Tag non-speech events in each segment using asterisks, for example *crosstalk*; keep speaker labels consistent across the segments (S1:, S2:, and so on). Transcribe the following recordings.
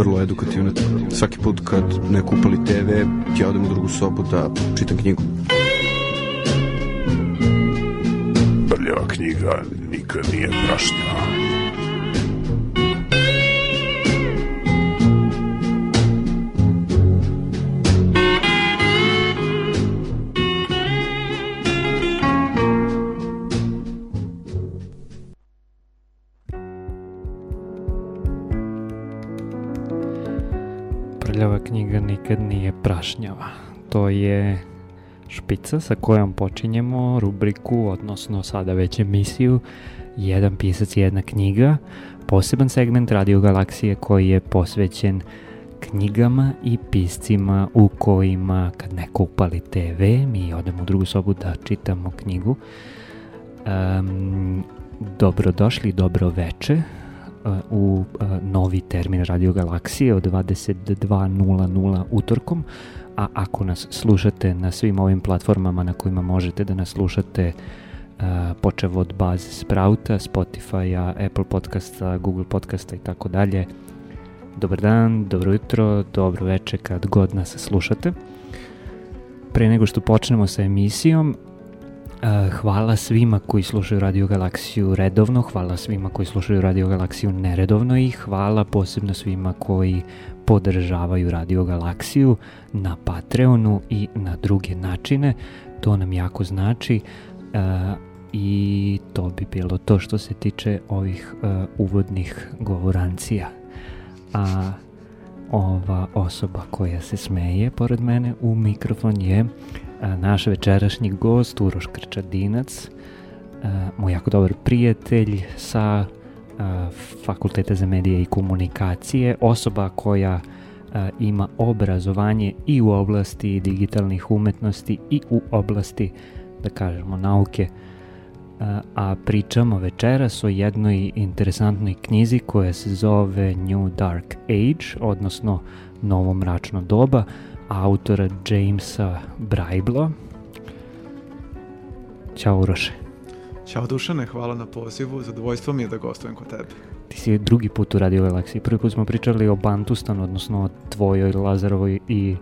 S1: Vrlo edukativna. Svaki put kad ne kupali TV, ja odem u drugu sobu da čitam knjigu.
S2: Brljava knjiga nikad nije prašnjava.
S3: Prljava knjiga nikad nije prašnjava. To je špica sa kojom počinjemo rubriku, odnosno sada već emisiju Jedan pisac, jedna knjiga, poseban segment Radio Galaksije koji je posvećen knjigama i piscima u kojima kad neko upali TV, mi odemo u drugu sobu da čitamo knjigu. Um, dobrodošli, dobro veče u novi termin Radio Galaksije od 22.00 utorkom, a ako nas slušate na svim ovim platformama na kojima možete da nas slušate uh, počev od baze Sprouta, Spotify-a, Apple podcasta, Google podcasta i tako dalje. Dobar dan, dobro jutro, dobro veče kad god nas slušate. Pre nego što počnemo sa emisijom, hvala svima koji slušaju Radio Galaksiju redovno, hvala svima koji slušaju Radio Galaksiju neredovno i hvala posebno svima koji podržavaju Radio Galaksiju na Patreonu i na druge načine. To nam jako znači uh, i to bi bilo to što se tiče ovih uh, uvodnih govorancija. A ova osoba koja se smeje pored mene u mikrofon je naš večerašnji gost Uroš Krčadinac, moj jako dobar prijatelj sa Fakulteta za medije i komunikacije, osoba koja ima obrazovanje i u oblasti digitalnih umetnosti i u oblasti, da kažemo, nauke, a pričamo večeras o jednoj interesantnoj knjizi koja se zove New Dark Age, odnosno Novo mračno doba, autora Jamesa Braiblo. Ćao Uroše.
S4: Ćao Dušane, hvala na pozivu, zadovoljstvo mi je da gostujem kod tebe.
S3: Ti si drugi put u Radio Galaksiji. Prvi put smo pričali o Bantustanu, odnosno o tvojoj, Lazarovoj i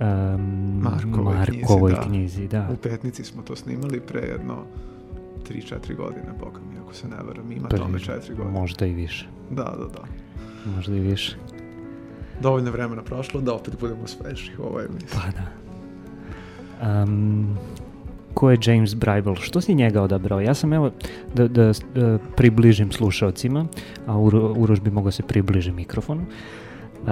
S3: um,
S4: Markovoj,
S3: Markovoj
S4: knjizi,
S3: knjizi. Da.
S4: U petnici smo to snimali pre jedno 3-4 godine, boga mi, ako se ne varam, ima
S3: Pre-
S4: tome 4 godine.
S3: Možda i više.
S4: Da, da, da.
S3: Možda i više.
S4: Dovoljno vremena prošlo da opet budemo sveži u ovoj emisiji.
S3: Pa da. Um, ko je James Bribel? Što si njega odabrao? Ja sam evo da, da, da približim slušalcima, a Uro, Uroš bi mogao se približi mikrofonu. Uh,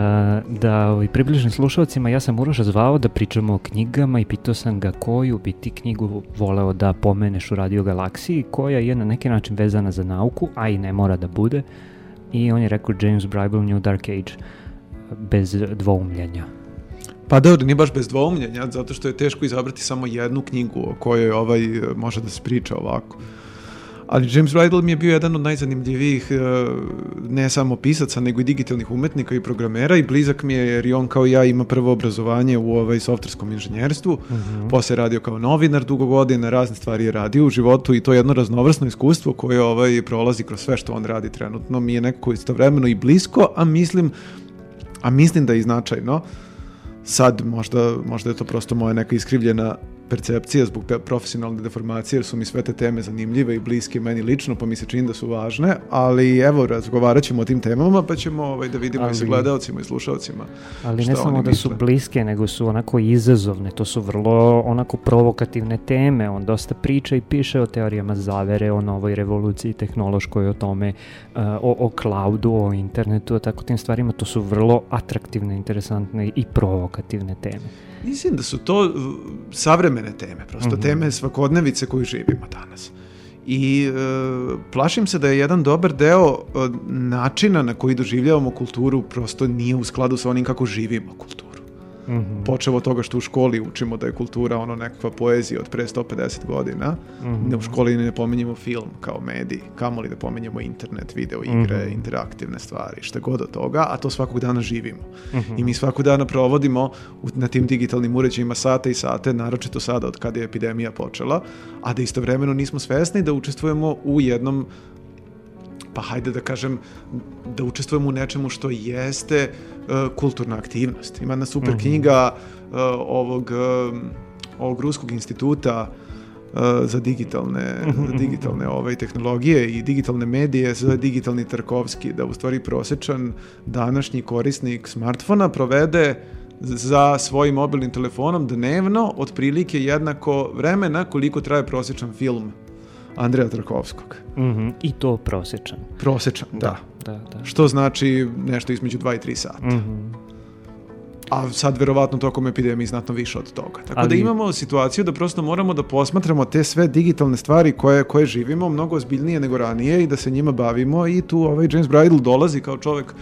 S3: da ovaj, približim slušalcima, ja sam Uroša zvao da pričamo o knjigama i pitao sam ga koju bi ti knjigu voleo da pomeneš u Radio Galaksiji, koja je na neki način vezana za nauku, a i ne mora da bude. I on je rekao James Bribel New Dark Age bez dvoumljenja.
S4: Pa dobro, nije baš bez dvoumljenja, zato što je teško izabrati samo jednu knjigu o kojoj ovaj e, može da se priča ovako. Ali James Bridle mi je bio jedan od najzanimljivijih e, ne samo pisaca, nego i digitalnih umetnika i programera i blizak mi je jer i on kao ja ima prvo obrazovanje u ovaj softverskom inženjerstvu,
S3: Mhm.
S4: posle je radio kao novinar dugo godina, razne stvari je radio u životu i to je jedno raznovrsno iskustvo koje ovaj prolazi kroz sve što on radi trenutno mi je nekako istovremeno i blisko, a mislim a mislim da je i značajno. Sad možda, možda je to prosto moja neka iskrivljena percepcija zbog profesionalne deformacije, jer su mi sve te teme zanimljive i bliske meni lično, pa mi se čini da su važne, ali evo, razgovarat ćemo o tim temama, pa ćemo ovaj, da vidimo i sa
S3: Ali-
S4: gledalcima i slušalcima.
S3: Ali ne samo da su
S4: misle.
S3: bliske, nego su onako izazovne, to su vrlo onako provokativne teme, on dosta priča i piše o teorijama zavere, o novoj revoluciji tehnološkoj, o tome, uh, o, o cloudu, o internetu, o tako tim stvarima, to su vrlo atraktivne, interesantne i provokativne teme.
S4: Mislim da su to uh, savremene teme, prosto
S3: Mhm.
S4: teme svakodnevice koju živimo danas. I uh, plašim se da je jedan dobar deo uh, načina na koji doživljavamo kulturu prosto nije u skladu sa onim kako živimo kulturu.
S3: Mhm.
S4: Počevo od toga što u školi učimo da je kultura ono nekakva poezija od pre 150 godina.
S3: Mhm.
S4: Ne, u školi ne pominjemo film kao medij, kamoli da pominjemo internet, video igre,
S3: Mhm.
S4: interaktivne stvari, šta god od toga, a to svakog dana živimo.
S3: Mhm.
S4: I mi svakog dana provodimo u, na tim digitalnim uređajima sate i sate, naročito sada od kada je epidemija počela, a da istovremeno nismo svesni da učestvujemo u jednom pa hajde da kažem, da učestvujemo u nečemu što jeste e, kulturna aktivnost. Ima jedna super knjiga e, ovog, e, ovog Ruskog instituta e, za digitalne, za digitalne ove, tehnologije i digitalne medije, se zove digitalni Tarkovski, da u stvari prosečan današnji korisnik smartfona provede za svojim mobilnim telefonom dnevno otprilike jednako vremena koliko traje prosječan film Andreja Tarkovskog.
S3: Mhm, I to prosječan.
S4: Prosječan, da.
S3: Da, da.
S4: Što znači nešto između 2 i 3 sata.
S3: Mhm.
S4: A sad verovatno tokom epidemije znatno više od toga. Tako da
S3: Ali-
S4: imamo situaciju da prosto moramo da posmatramo te sve digitalne stvari koje, koje živimo mnogo ozbiljnije nego ranije i da se njima bavimo i tu ovaj James Bridle dolazi kao čovek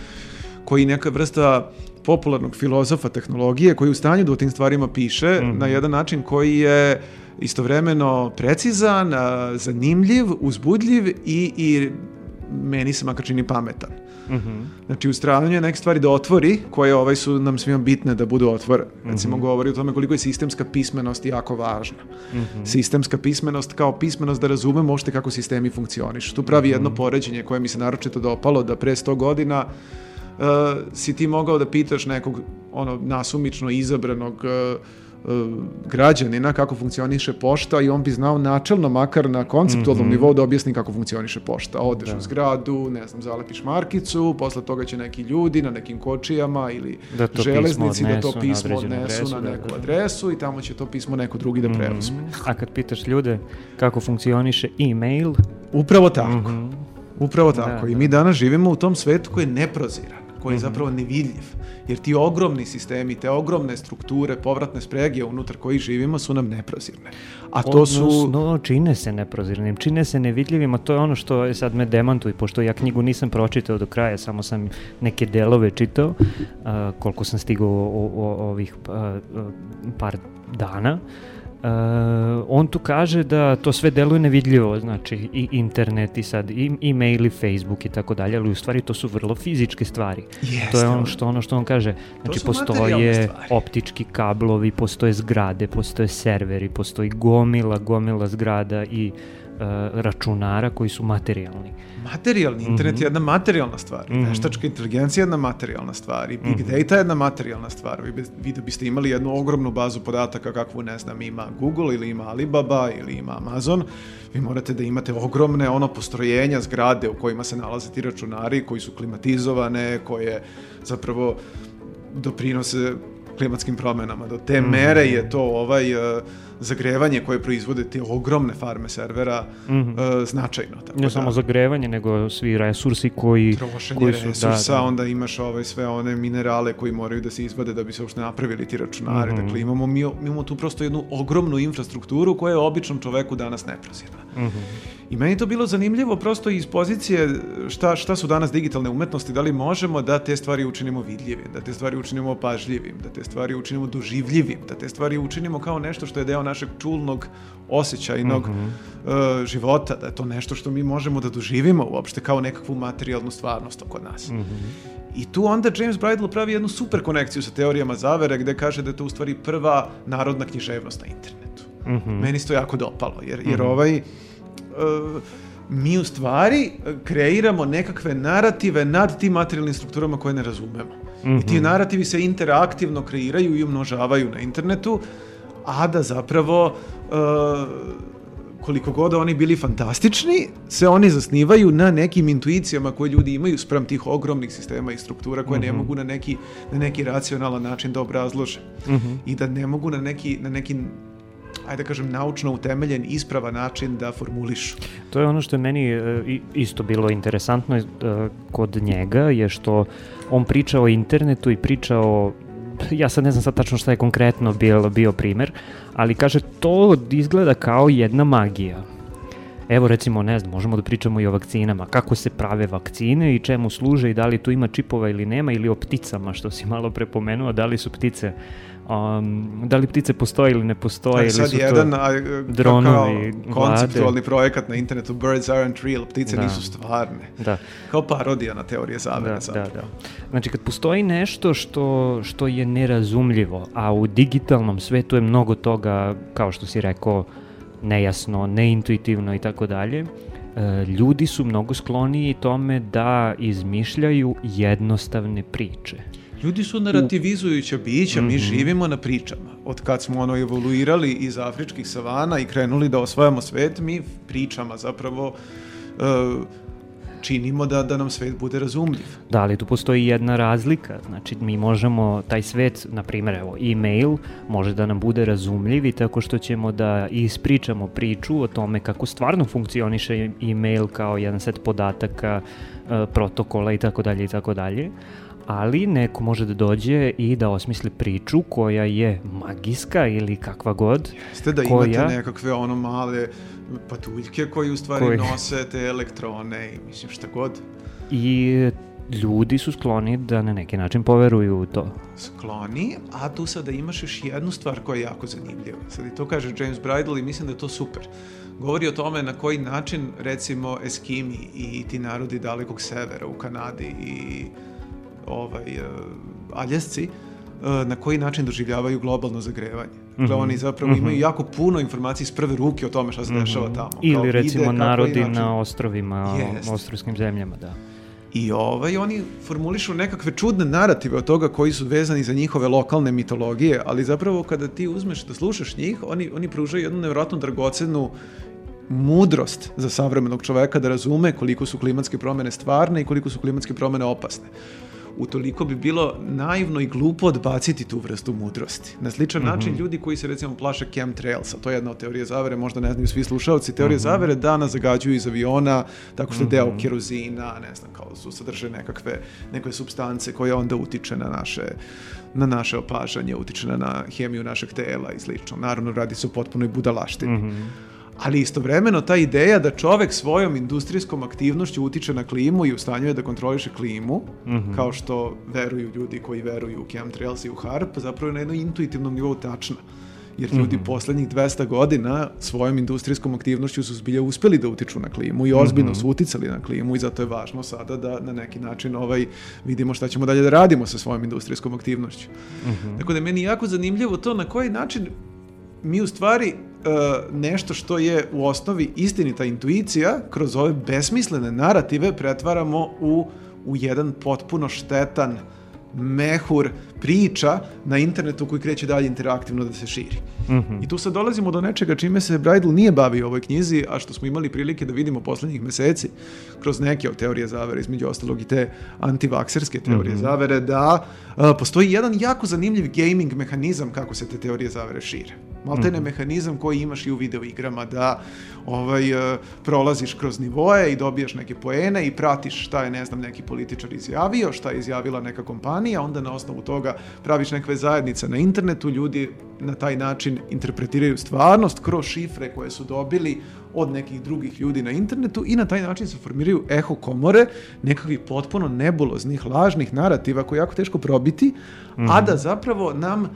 S4: koji neka vrsta popularnog filozofa tehnologije koji je u stanju da o tim stvarima piše na jedan način koji je istovremeno precizan, zanimljiv, uzbudljiv i, i meni se makar čini pametan.
S3: Mhm.
S4: Znači, u stradanju je neke stvari da otvori, koje ovaj su nam svima bitne da budu otvorene. Recimo, govori o tome koliko je sistemska pismenost jako važna. Sistemska pismenost kao pismenost da razumemo uopšte kako sistemi funkcionišu. Tu pravi jedno poređenje koje mi se naročito dopalo, da pre 100 godina uh, si ti mogao da pitaš nekog ono nasumično izabranog uh, građanina kako funkcioniše pošta i on bi znao načelno, makar na konceptualnom nivou da objasni kako funkcioniše pošta. Odeš u zgradu, ne znam, zalepiš markicu, posle toga će neki ljudi na nekim kočijama ili
S3: Da
S4: železnici da to
S3: odnesu na
S4: pismo odnesu
S3: adresu,
S4: na
S3: da,
S4: neku
S3: da.
S4: adresu i tamo će to pismo neko drugi da preuzme.
S3: A kad pitaš ljude kako funkcioniše e-mail,
S4: Upravo tako. Upravo tako.
S3: Da,
S4: I
S3: da.
S4: mi danas živimo u tom svetu koji je neproziran, koji je zapravo nevidljiv. Jer ti ogromni sistemi, te ogromne strukture, povratne sprege unutar kojih živimo su nam neprozirne. A to su...
S3: Odnosno, čine se neprozirnim, čine se nevidljivim, a to je ono što je sad me demantuje, pošto ja knjigu nisam pročitao do kraja, samo sam neke delove čitao, a, koliko sam stigao o, o- ovih a, a, par dana. A, on tu kaže da to sve deluje nevidljivo, znači i internet i sad i e-mail i Facebook i tako dalje, ali u stvari to su vrlo fizičke stvari. to
S4: Jeste,
S3: je ono što, ono što on kaže, znači postoje optički kablovi, postoje zgrade, postoje serveri, postoji gomila, gomila zgrada i e, računara koji su materijalni.
S4: Materijalni internet
S3: Mhm.
S4: je jedna materijalna stvar. i Veštačka inteligencija je jedna materijalna stvar. I
S3: Mhm.
S4: big data je jedna materijalna stvar. Vi, bi, vi da biste imali jednu ogromnu bazu podataka kakvu, ne znam, ima Google ili ima Alibaba ili ima Amazon, vi morate da imate ogromne ono postrojenja, zgrade u kojima se nalaze ti računari, koji su klimatizovane, koje zapravo doprinose klimatskim promenama. Do
S3: Mhm.
S4: te mere je to ovaj e, zagrevanje koje proizvode te ogromne farme servera e, značajno. Tako.
S3: Ne
S4: da-
S3: samo zagrevanje, nego svi resursi koji,
S4: trošenje
S3: koji su...
S4: resursa, onda imaš ovaj, sve one minerale koji moraju da se izvade da bi se uopšte napravili ti računari.
S3: Mhm.
S4: Dakle, imamo, mi, imamo tu prosto jednu ogromnu infrastrukturu koja je običnom čoveku danas neprozirna.
S3: Mhm.
S4: I meni je to bilo zanimljivo prosto iz pozicije šta, šta su danas digitalne umetnosti, da li možemo da te stvari učinimo vidljivim, da te stvari učinimo opažljivim, da te stvari učinimo doživljivim, da te stvari učinimo kao nešto što je deo našeg čulnog osjećajnog e, života, da je to nešto što mi možemo da doživimo uopšte kao nekakvu materijalnu stvarnost oko nas. I tu onda James Bridle pravi jednu super konekciju sa teorijama zavere gde kaže da je to u stvari prva narodna književnost na internetu. Meni se to jako dopalo, jer, jer ovaj... mi u stvari e, kreiramo nekakve narative nad tim materijalnim strukturama koje ne razumemo. I ti narativi se interaktivno kreiraju i umnožavaju na internetu, a da zapravo e, koliko god oni bili fantastični, se oni zasnivaju na nekim intuicijama koje ljudi imaju sprem tih ogromnih sistema i struktura koje ne mogu na neki, na neki racionalan način da obrazlože. I da ne mogu na neki, na neki ajde da kažem, naučno utemeljen, ispravan način da formulišu.
S3: To je ono što je meni e, isto bilo interesantno e, kod njega, je što on priča o internetu i priča o ja sad ne znam sad tačno šta je konkretno bio, bio primer, ali kaže to izgleda kao jedna magija. Evo recimo, ne znam, možemo da pričamo i o vakcinama, kako se prave vakcine i čemu služe i da li tu ima čipova ili nema ili o pticama, što si malo prepomenuo, da li su ptice, um, da li ptice postoje ili ne postoje
S4: To je
S3: ili su to...
S4: jedan a, e,
S3: dronovi,
S4: kao konceptualni projekat na internetu Birds aren't real, ptice
S3: Da.
S4: nisu stvarne.
S3: Da.
S4: Kao parodija na teorije zavere.
S3: Da, da,
S4: zapravo.
S3: da. Znači kad postoji nešto što, što je nerazumljivo, a u digitalnom svetu je mnogo toga, kao što si rekao, nejasno, neintuitivno i tako dalje, e, ljudi su mnogo skloniji tome da izmišljaju jednostavne priče.
S4: Ljudi su narativizujuća bića, mi živimo na pričama. Od kad smo ono evoluirali iz afričkih savana i krenuli da osvajamo svet, mi pričama zapravo e, činimo da, da nam svet bude razumljiv.
S3: Da, ali tu postoji jedna razlika. Znači, mi možemo, taj svet, na primjer, evo, e-mail može da nam bude razumljiv i tako što ćemo da ispričamo priču o tome kako stvarno funkcioniše e-mail kao jedan set podataka, e, protokola i tako dalje i tako dalje ali neko može da dođe i da osmisli priču koja je magijska ili kakva god.
S4: Ste da
S3: koja...
S4: imate nekakve ono male patuljke koji u stvari
S3: Koji-
S4: nose te elektrone i mislim šta god
S3: I ljudi su skloni da na neki način poveruju u to.
S4: skloni, a tu sada imaš još jednu stvar koja je jako zanimljiva. Sad i to kaže James Bridle i mislim da je to super. Govori o tome na koji način, recimo, Eskimi i ti narodi dalekog severa u Kanadi i ovaj, uh, Aljasci, uh, na koji način doživljavaju globalno zagrevanje. Dakle, oni zapravo imaju jako puno informacija iz prve ruke o tome šta se dešava tamo. Kao
S3: Ili
S4: vide
S3: recimo
S4: je
S3: narodi
S4: način-
S3: na ostrovima,
S4: Jest.
S3: ostrovskim zemljama, da.
S4: I ovaj, oni formulišu nekakve čudne narative od toga koji su vezani za njihove lokalne mitologije, ali zapravo kada ti uzmeš da slušaš njih, oni, oni pružaju jednu nevjerojatno dragocenu mudrost za savremenog čoveka da razume koliko su klimatske promene stvarne i koliko su klimatske promene opasne. Utoliko bi bilo naivno i glupo odbaciti tu vrstu mudrosti. Na sličan način ljudi koji se recimo plaše chemtrailsa, to je jedna od teorije zavere, možda ne znaju svi slušalci, teorije zavere da nas zagađuju iz aviona, tako što je deo kerozina, ne znam, kao su sadrže nekakve, nekakve substance koje onda utiče na naše na naše opažanje, utiče na, hemiju našeg tela i slično. Naravno, radi se o potpunoj budalaštini. Ali istovremeno ta ideja da čovek svojom industrijskom aktivnošću utiče na klimu i u stanju je da kontroliše klimu, kao što veruju ljudi koji veruju u chemtrails i u HARP, zapravo je na jednom intuitivnom nivou tačna. Jer ljudi poslednjih 200 godina svojom industrijskom aktivnošću su zbilja uspeli da utiču na klimu i ozbiljno su uticali na klimu i zato je važno sada da na neki način ovaj, vidimo šta ćemo dalje da radimo sa svojom industrijskom aktivnošću. Tako da je meni jako zanimljivo to na koji način mi u stvari nešto što je u osnovi istinita intuicija kroz ove besmislene narative pretvaramo u, u jedan potpuno štetan mehur priča na internetu koji kreće dalje interaktivno da se širi. I tu sad dolazimo do nečega čime se Bridle nije bavio u ovoj knjizi, a što smo imali prilike da vidimo poslednjih meseci kroz neke od teorije zavere, između ostalog i te antivakserske teorije zavere, da a, postoji jedan jako zanimljiv gaming mehanizam kako se te teorije zavere šire. Maltene mehanizam koji imaš i u videoigrama da ovaj, e, prolaziš kroz nivoe i dobijaš neke poene i pratiš šta je, ne znam, neki političar izjavio, šta je izjavila neka kompanija, onda na osnovu toga praviš nekakve zajednice na internetu, ljudi na taj način interpretiraju stvarnost kroz šifre koje su dobili od nekih drugih ljudi na internetu i na taj način se formiraju eho komore nekakvih potpuno nebuloznih, lažnih narativa koje je jako teško probiti, a da zapravo nam e,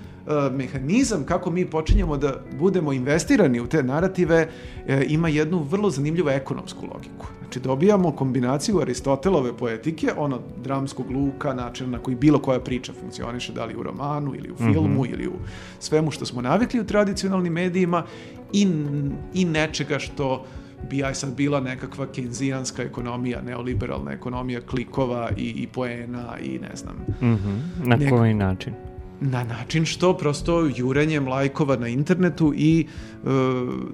S4: mehanizam kako mi počinjemo da budemo investirani u te narative e, ima jednu vrlo zanimljivu ekonomsku logiku. Znači dobijamo kombinaciju Aristotelove poetike, ono dramskog luka, način na koji bilo koja priča funkcioniše, da li u romanu ili u filmu ili u svemu što smo navikli u tradicionalnim medijima i, i nečega što bi aj sad bila nekakva kenzijanska ekonomija, neoliberalna ekonomija klikova i, i poena i ne znam,
S3: Mhm. Na
S4: Nek-
S3: koji način?
S4: na način što prosto jurenjem lajkova na internetu i e,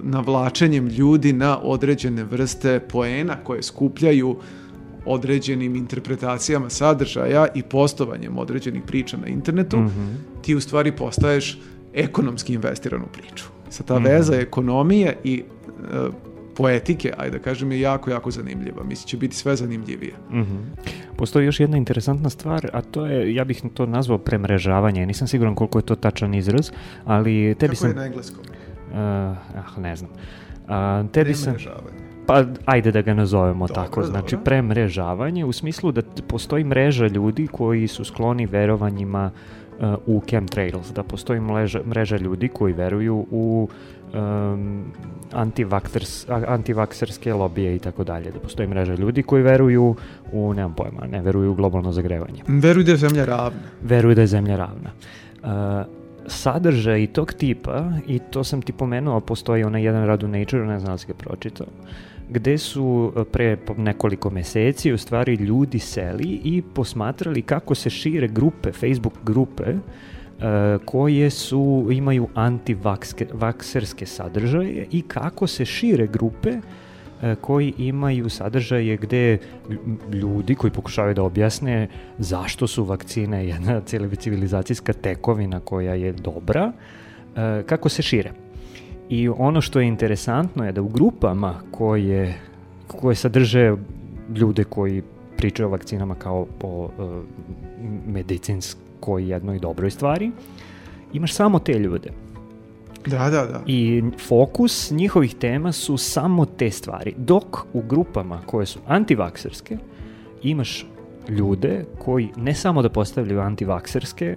S4: navlačenjem ljudi na određene vrste poena koje skupljaju određenim interpretacijama sadržaja i postovanjem određenih priča na internetu, ti u stvari postaješ ekonomski investiran u priču. Sa ta veza ekonomije i e, poetike, ajde da kažem, je jako, jako zanimljiva. Mislim, će biti sve zanimljivije.
S3: Mhm. Postoji još jedna interesantna stvar, a to je, ja bih to nazvao premrežavanje, nisam siguran koliko je to tačan izraz, ali tebi
S4: Kako
S3: sam...
S4: je na engleskom?
S3: Uh, ah, ne znam. A, tebi sam... Pa ajde da ga nazovemo
S4: Dobro,
S3: tako, znači
S4: dobro.
S3: premrežavanje u smislu da postoji mreža ljudi koji su skloni verovanjima uh, u chemtrails, da postoji mreža, mreža ljudi koji veruju u um, antivakserske lobije i tako dalje, da postoji mreža ljudi koji veruju u, nemam pojma, ne veruju u globalno zagrevanje
S4: Veruj da je zemlja ravna.
S3: veruju da je zemlja ravna. Uh, sadržaj tog tipa, i to sam ti pomenuo, postoji onaj jedan rad u Nature, ne znam da si ga pročitao, gde su e, pre nekoliko meseci u stvari ljudi seli i posmatrali kako se šire grupe, Facebook grupe, e, koje su, imaju antivakserske sadržaje i kako se šire grupe e, koji imaju sadržaje gde lj- ljudi koji pokušavaju da objasne zašto su vakcine jedna civilizacijska tekovina koja je dobra, kako se šire. I ono što je interesantno je da u grupama koje, koje sadrže ljude koji pričaju o vakcinama kao o e, medicinskoj jednoj dobroj stvari, imaš samo te ljude.
S4: Da, da, da.
S3: I fokus njihovih tema su samo te stvari. Dok u grupama koje su antivakserske imaš ljude koji ne samo da postavljaju antivakserske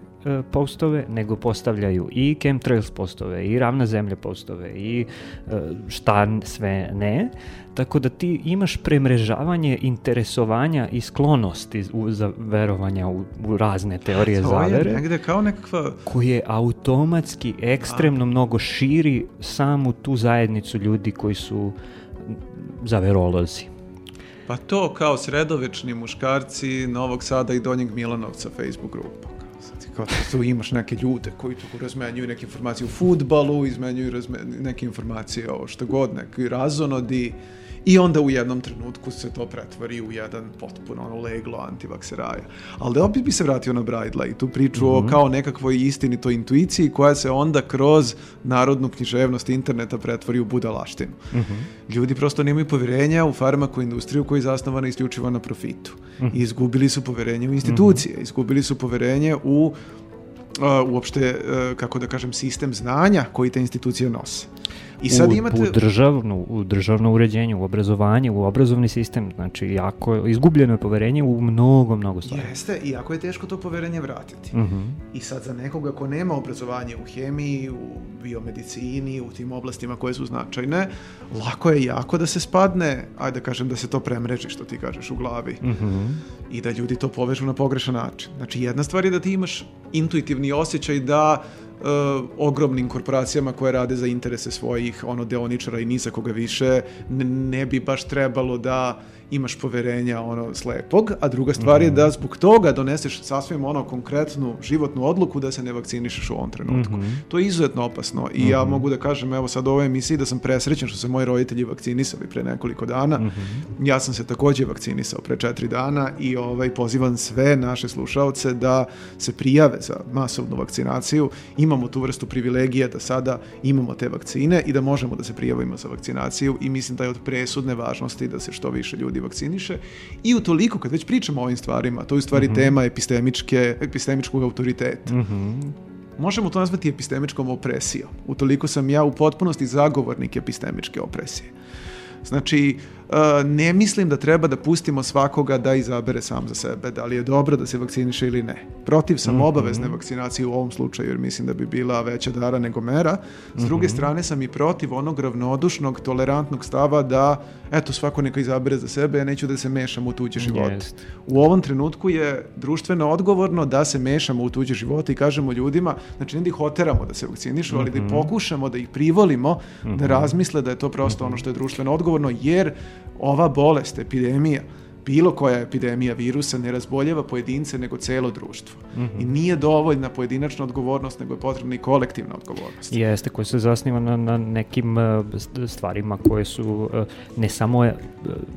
S3: postove, nego postavljaju i chemtrails postove, i ravna zemlja postove, i e, šta sve ne. Tako da ti imaš premrežavanje interesovanja i sklonosti u, za verovanja u, u razne teorije
S4: To je
S3: zavere
S4: negde kao nekakva...
S3: koje automatski ekstremno mnogo širi samu tu zajednicu ljudi koji su zaverolozi.
S4: Pa to kao sredovečni muškarci Novog Sada i Donjeg Milanovca Facebook grupa. Kao Kao tu imaš neke ljude koji tu razmenjuju neke informacije u futbalu, izmenjuju razme, neke informacije o što god, neki razonodi i onda u jednom trenutku se to pretvori u jedan potpuno ono leglo antivakseraja. Ali da opet bi se vratio na Braidla i tu priču o kao nekakvoj istinitoj intuiciji koja se onda kroz narodnu književnost interneta pretvori u budalaštinu. Ljudi prosto nemaju poverenja u farmaku industriju koja je zasnovana isključivo na profitu. I izgubili su poverenje u institucije, izgubili su poverenje u uh, uopšte, uh, kako da kažem, sistem znanja koji te institucije nose. I sad
S3: u,
S4: imate...
S3: u državnu, u državno uređenje, u obrazovanje, u obrazovni sistem, znači jako izgubljeno je poverenje u mnogo, mnogo stvari.
S4: Jeste, i jako je teško to poverenje vratiti.
S3: Mhm.
S4: I sad za nekoga ko nema obrazovanje u hemiji, u biomedicini, u tim oblastima koje su značajne, lako je jako da se spadne, ajde da kažem da se to premreži, što ti kažeš, u glavi.
S3: Mhm.
S4: I da ljudi to povežu na pogrešan način. Znači, jedna stvar je da ti imaš intuitivni osjećaj da ogromnim korporacijama koje rade za interese svojih ono deoničara i ni za koga više ne, bi baš trebalo da imaš poverenja ono slepog, a druga stvar je da zbog toga doneseš sasvim ono konkretnu životnu odluku da se ne vakcinišeš u ovom trenutku. To je izuzetno opasno i ja mogu da kažem evo sad u ovoj emisiji da sam presrećen što se moji roditelji vakcinisali pre nekoliko dana. Ja sam se takođe vakcinisao pre četiri dana i ovaj pozivam sve naše slušaoce da se prijave za masovnu vakcinaciju. Imamo tu vrstu privilegije da sada imamo te vakcine i da možemo da se prijavimo za vakcinaciju i mislim da je od presudne važnosti da se što više ljudi vakciniše i utoliko kad već pričamo o ovim stvarima, to je u stvari tema epistemičke, epistemičkog autoriteta. Možemo to nazvati epistemičkom opresijom. Utoliko sam ja u potpunosti zagovornik epistemičke opresije. Znači, ne mislim da treba da pustimo svakoga da izabere sam za sebe, da li je dobro da se vakciniše ili ne. Protiv sam obavezne vakcinacije u ovom slučaju, jer mislim da bi bila veća dara nego mera. S druge strane sam i protiv onog ravnodušnog, tolerantnog stava da, eto, svako neka izabere za sebe, ja neću da se mešam u tuđe živote.
S3: Jest.
S4: U ovom trenutku je društveno odgovorno da se mešamo u tuđe živote i kažemo ljudima, znači ne da ih oteramo da se vakcinišu, ali da ih pokušamo da ih privolimo da razmisle da je to prosto ono što je društveno odgovorno, jer ova bolest, epidemija, bilo koja epidemija virusa ne razboljeva pojedince nego celo društvo. I nije dovoljna pojedinačna odgovornost, nego je potrebna i kolektivna odgovornost.
S3: Jeste, koji se zasniva na, na nekim e, st- stvarima koje su e, ne samo e,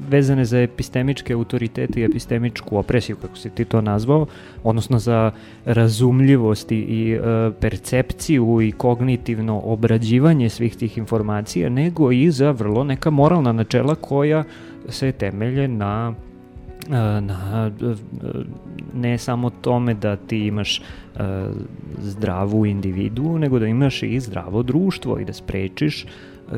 S3: vezane za epistemičke autoritete i epistemičku opresiju, kako si ti to nazvao, odnosno za razumljivost i, percepciju i kognitivno obrađivanje svih tih informacija, nego i za vrlo neka moralna načela koja se temelje na na e, ne samo tome da ti imaš e, zdravu individu, nego da imaš i zdravo društvo i da sprečiš e,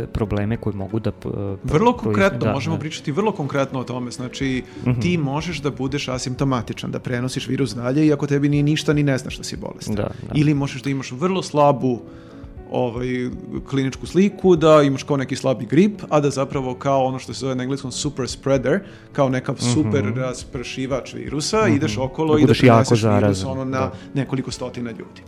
S3: probleme koji mogu da... p-
S4: Vrlo konkretno,
S3: da,
S4: možemo
S3: da.
S4: pričati vrlo konkretno o tome. Znači, ti možeš da budeš asimptomatičan, da prenosiš virus dalje iako tebi nije ništa ni ne znaš da si bolestan.
S3: Da, da.
S4: Ili možeš da imaš vrlo slabu ovaj, kliničku sliku, da imaš kao neki slabi grip, a da zapravo kao ono što se zove na engleskom super spreader, kao nekav super raspršivač virusa, ideš okolo
S3: Mhm. Da
S4: i da preneseš virus ono na
S3: da.
S4: nekoliko stotina ljudi.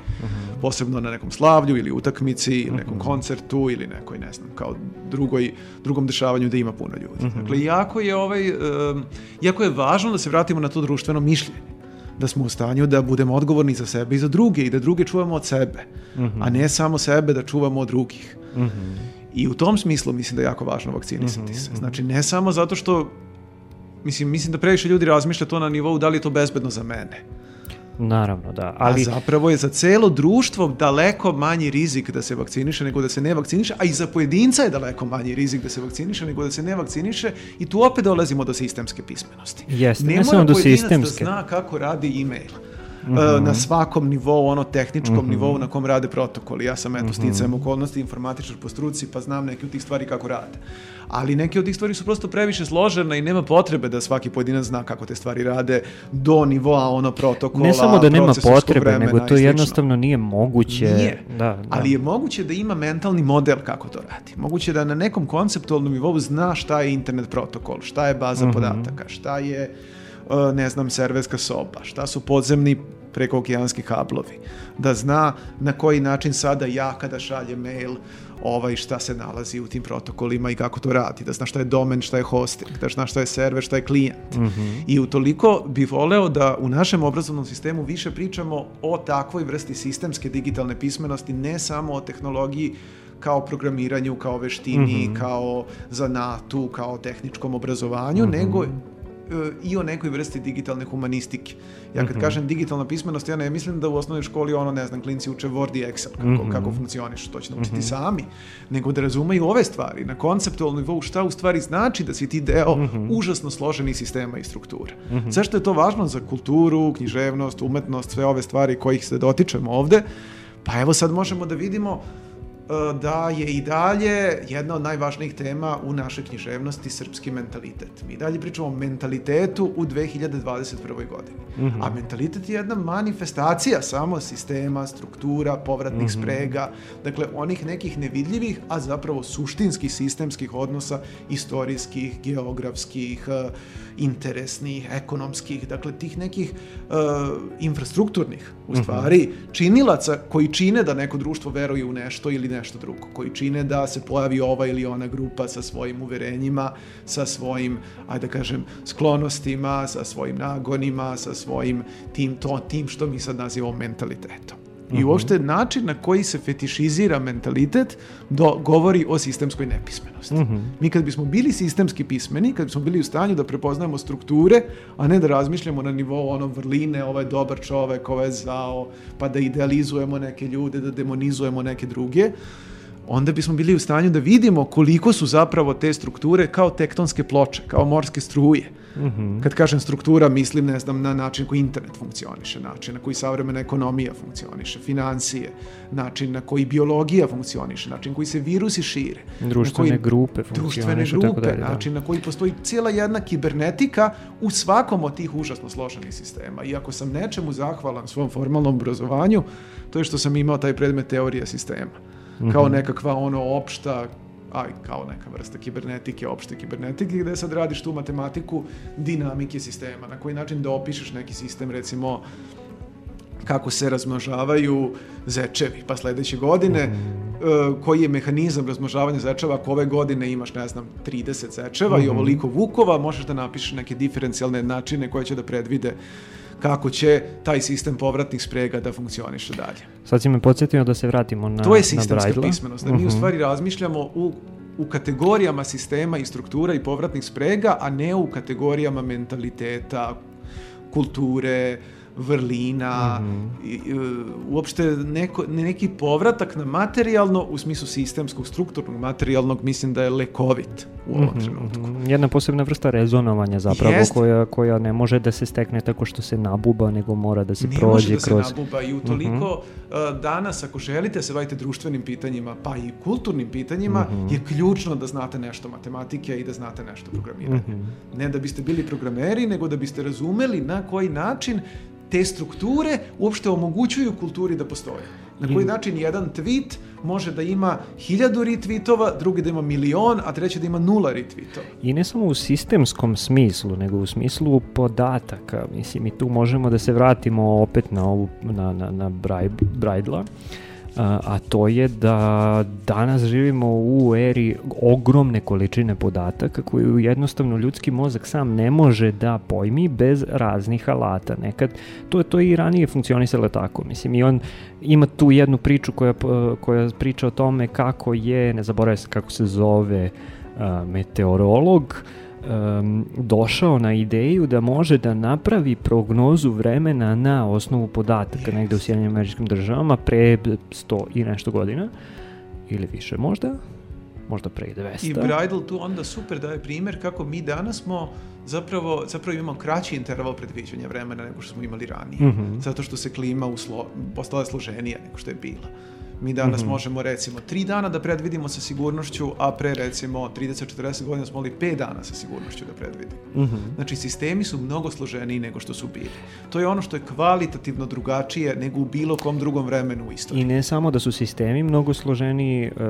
S4: posebno na nekom slavlju ili utakmici ili nekom koncertu ili nekoj, ne znam, kao drugoj, drugom dešavanju da ima puno ljudi. Dakle, jako je, ovaj, em, jako je važno da se vratimo na to društveno mišljenje da smo u stanju da budemo odgovorni za sebe i za druge i da druge čuvamo od sebe, a ne samo sebe da čuvamo od drugih. I u tom smislu mislim da je jako važno vakcinisati se. Znači, ne samo zato što Mislim, mislim da previše ljudi razmišlja to na nivou da li je to bezbedno za mene.
S3: Naravno, da.
S4: Ali... A zapravo je za celo društvo daleko manji rizik da se vakciniše nego da se ne vakciniše, a i za pojedinca je daleko manji rizik da se vakciniše nego da se ne vakciniše i tu opet dolazimo do sistemske pismenosti.
S3: Jeste, ne
S4: mora
S3: samo do
S4: pojedinac
S3: sistemske.
S4: da zna kako radi e-mail. E, na svakom nivou, ono tehničkom nivou na kom rade protokoli. Ja sam eto sticajem okolnosti informatičar po struci pa znam neke od tih stvari kako rade. Ali neke od tih stvari su prosto previše složene i nema potrebe da svaki pojedinac zna kako te stvari rade do nivoa ono protokola,
S3: ne samo da nema potrebe, nego to jednostavno nije moguće.
S4: Nije,
S3: Da, da.
S4: ali je moguće da ima mentalni model kako to radi. Moguće da na nekom konceptualnom nivou zna šta je internet protokol, šta je baza
S3: Mhm.
S4: podataka, šta je, uh, ne znam, serverska soba, šta su podzemni prekookeanski kablovi, da zna na koji način sada ja kada šaljem mail ovaj šta se nalazi u tim protokolima i kako to radi, da zna šta je domen, šta je hosting, da zna šta je server, šta je klijent. I utoliko bi voleo da u našem obrazovnom sistemu više pričamo o takvoj vrsti sistemske digitalne pismenosti, ne samo o tehnologiji kao programiranju, kao veštini, kao zanatu, kao tehničkom obrazovanju, nego e, i o nekoj vrsti digitalne humanistike. Ja kad kažem digitalna pismenost, ja ne mislim da u osnovnoj školi ono, ne znam, klinci uče Word i Excel, kako, kako funkcioniš, to će naučiti sami, nego da razumeju ove stvari, na konceptualnom nivou šta u stvari znači da si ti deo užasno složenih sistema i struktura. Zašto je to važno za kulturu, književnost, umetnost, sve ove stvari kojih se dotičemo ovde? Pa evo sad možemo da vidimo e, da je i dalje jedna od najvažnijih tema u našoj književnosti srpski mentalitet. Mi dalje pričamo o mentalitetu u 2021. godini. A mentalitet je jedna manifestacija samo sistema, struktura, povratnih sprega, dakle onih nekih nevidljivih, a zapravo suštinskih sistemskih odnosa, istorijskih, geografskih, e, interesnih, ekonomskih, dakle tih nekih e, infrastrukturnih, u stvari, činilaca koji čine da neko društvo veruje u nešto ili nešto drugo, koji čine da se pojavi ova ili ona grupa sa svojim uverenjima, sa svojim, ajde da kažem, sklonostima, sa svojim nagonima, sa svojim tim, to, tim što mi sad nazivamo mentalitetom. I uopšte način na koji se fetišizira mentalitet do, govori o sistemskoj nepismenosti. Mi kad bismo bili sistemski pismeni, kad bismo bili u stanju da prepoznajemo strukture, a ne da razmišljamo na nivou ono vrline, ovo je dobar čovek, ovo je zao, pa da idealizujemo neke ljude, da demonizujemo neke druge, onda bismo bili u stanju da vidimo koliko su zapravo te strukture kao tektonske ploče, kao morske struje. Kad kažem struktura, mislim, ne znam, na način koji internet funkcioniše, način na koji savremena ekonomija funkcioniše, financije, način na koji biologija funkcioniše, način na koji se virusi šire.
S3: Društvene
S4: koji-
S3: grupe funkcionišu, tako
S4: grupe,
S3: dalje, da.
S4: način na koji postoji cijela jedna kibernetika u svakom od tih užasno složenih sistema. I ako sam nečemu zahvalan svom formalnom obrazovanju, to je što sam imao taj predmet teorija sistema. Kao
S3: Mhm.
S4: nekakva ono opšta aj, kao neka vrsta kibernetike, opšte kibernetike, gde sad radiš tu matematiku dinamike sistema, na koji način da opišeš neki sistem, recimo, kako se razmnožavaju zečevi, pa sledeće godine
S3: Mhm.
S4: e, koji je mehanizam razmnožavanja zečeva, ako ove godine imaš, ne znam, 30 zečeva
S3: Mhm.
S4: i ovoliko vukova, možeš da napišeš neke diferencijalne načine koje će da predvide kako će taj sistem povratnih sprega da funkcioniše dalje.
S3: Sad si me podsjetio da se vratimo na,
S4: To je
S3: na
S4: sistemska
S3: Braidla.
S4: pismenost, da mi u stvari razmišljamo u, u kategorijama sistema i struktura i povratnih sprega, a ne u kategorijama mentaliteta, kulture, vrlina, i, i, uopšte neko, neki povratak na materijalno u smislu sistemskog, strukturnog materijalnog, mislim da je lekovit u ovom trenutku.
S3: Mhm, Jedna posebna vrsta rezonovanja zapravo
S4: Jest.
S3: koja, koja ne može da se stekne tako što se nabuba, nego mora da se
S4: ne
S3: prođe
S4: može da
S3: kroz...
S4: se nabuba i utoliko uh, danas ako želite se bavite društvenim pitanjima pa i kulturnim pitanjima je ključno da znate nešto matematike i da znate nešto programiranja. Ne da biste bili programeri nego da biste razumeli na koji način te strukture uopšte omogućuju kulturi da postoje. Na koji način jedan tweet može da ima hiljadu retweetova, drugi da ima milion, a treći da ima nula retweetova.
S3: I ne samo u sistemskom smislu, nego u smislu podataka. Mislim, i tu možemo da se vratimo opet na ovu, na, na, na Braidla, a, a to je da danas živimo u eri ogromne količine podataka koju jednostavno ljudski mozak sam ne može da pojmi bez raznih alata. Nekad, to je to i ranije funkcionisalo tako. Mislim, i on ima tu jednu priču koja, koja priča o tome kako je, ne zaboravim kako se zove, meteorolog um, došao na ideju da može da napravi prognozu vremena na osnovu podataka negde u Sjedinim američkim državama pre 100 i nešto godina ili više možda možda pre i 200
S4: I Bridal tu onda super daje primjer kako mi danas smo zapravo, zapravo imamo kraći interval predviđanja vremena nego što smo imali ranije.
S3: Mhm.
S4: Zato što se klima uslo, postala složenija nego što je bila. Mi danas
S3: Mhm.
S4: možemo recimo tri dana da predvidimo sa sigurnošću, a pre recimo 30-40 godina smo mogli 5 dana sa sigurnošću da predvidimo.
S3: Mhm.
S4: Znači, sistemi su mnogo složeniji nego što su bili. To je ono što je kvalitativno drugačije nego u bilo kom drugom vremenu u istoriji.
S3: I ne samo da su sistemi mnogo složeniji uh,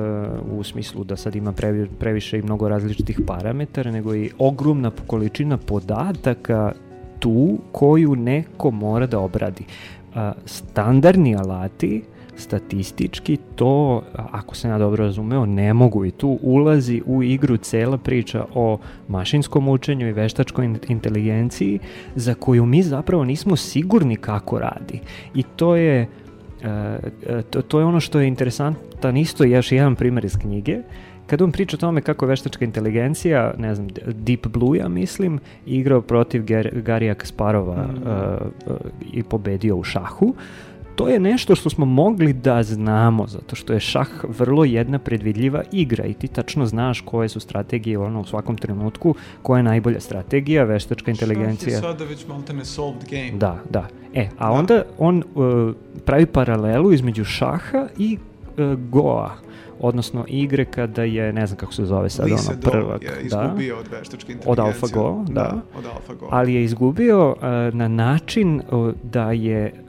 S3: u smislu da sad ima previ- previše i mnogo različitih parametara, nego i ogromna količina podataka tu koju neko mora da obradi. Uh, standardni alati statistički to, ako sam ja dobro razumeo, ne mogu i tu ulazi u igru cela priča o mašinskom učenju i veštačkoj in- inteligenciji za koju mi zapravo nismo sigurni kako radi. I to je E, to, to je ono što je interesantan isto još jedan primjer iz knjige kada on priča o tome kako veštačka inteligencija, ne znam, Deep Blue, ja mislim, igrao protiv Gar Garija Kasparova
S4: Mm.
S3: e, e, i pobedio u šahu, to je nešto što smo mogli da znamo, zato što je šah vrlo jedna predvidljiva igra i ti tačno znaš koje su strategije ono, u svakom trenutku, koja je najbolja strategija, veštačka inteligencija.
S4: Šah je sada već maltene solved game.
S3: Da, da. E, a
S4: Da.
S3: onda on uh, pravi paralelu između šaha i uh, goa, odnosno igre kada je, ne znam kako se zove sad,
S4: Lee
S3: ono prvak.
S4: je
S3: da,
S4: izgubio od veštačke inteligencije.
S3: Od AlphaGo, da.
S4: Od AlphaGo.
S3: ali je izgubio uh, na način uh, da je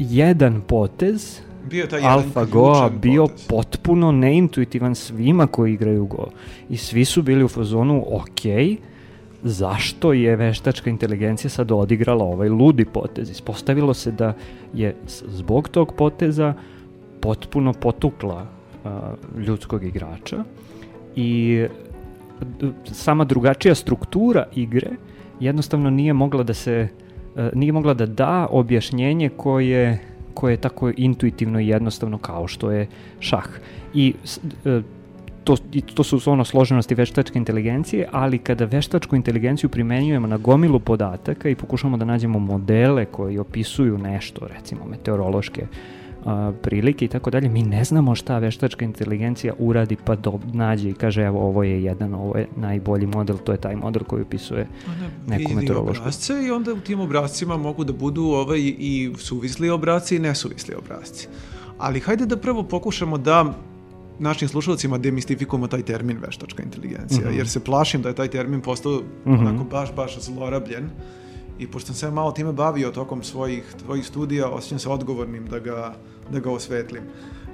S3: jedan potez
S4: bio taj jedan
S3: AlphaGo
S4: ključan
S3: bio
S4: potez.
S3: potpuno neintuitivan svima koji igraju Go. I svi su bili u fazonu, ok, zašto je veštačka inteligencija sad odigrala ovaj ludi potez? Ispostavilo se da je zbog tog poteza potpuno potukla a, ljudskog igrača i sama drugačija struktura igre jednostavno nije mogla da se nije mogla da da objašnjenje koje koje je tako intuitivno i jednostavno kao što je šah. I e, to, to su ono složenosti veštačke inteligencije, ali kada veštačku inteligenciju primenjujemo na gomilu podataka i pokušamo da nađemo modele koji opisuju nešto, recimo meteorološke a, prilike i tako dalje, mi ne znamo šta veštačka inteligencija uradi pa do, nađe i kaže evo ovo je jedan, ovo je najbolji model, to je taj model koji opisuje
S4: Ona
S3: neku meteorološku.
S4: obrazce i onda u tim obrazcima mogu da budu ovaj i suvisli obrazci i nesuvisli obrazci. Ali hajde da prvo pokušamo da našim slušalcima demistifikujemo taj termin veštačka inteligencija,
S3: Mhm.
S4: jer se plašim da je taj termin postao
S3: Mhm.
S4: onako baš, baš zlorabljen. I pošto sam se malo time bavio tokom svojih tvojih studija, osjećam se odgovornim da ga, da ga osvetlim. E,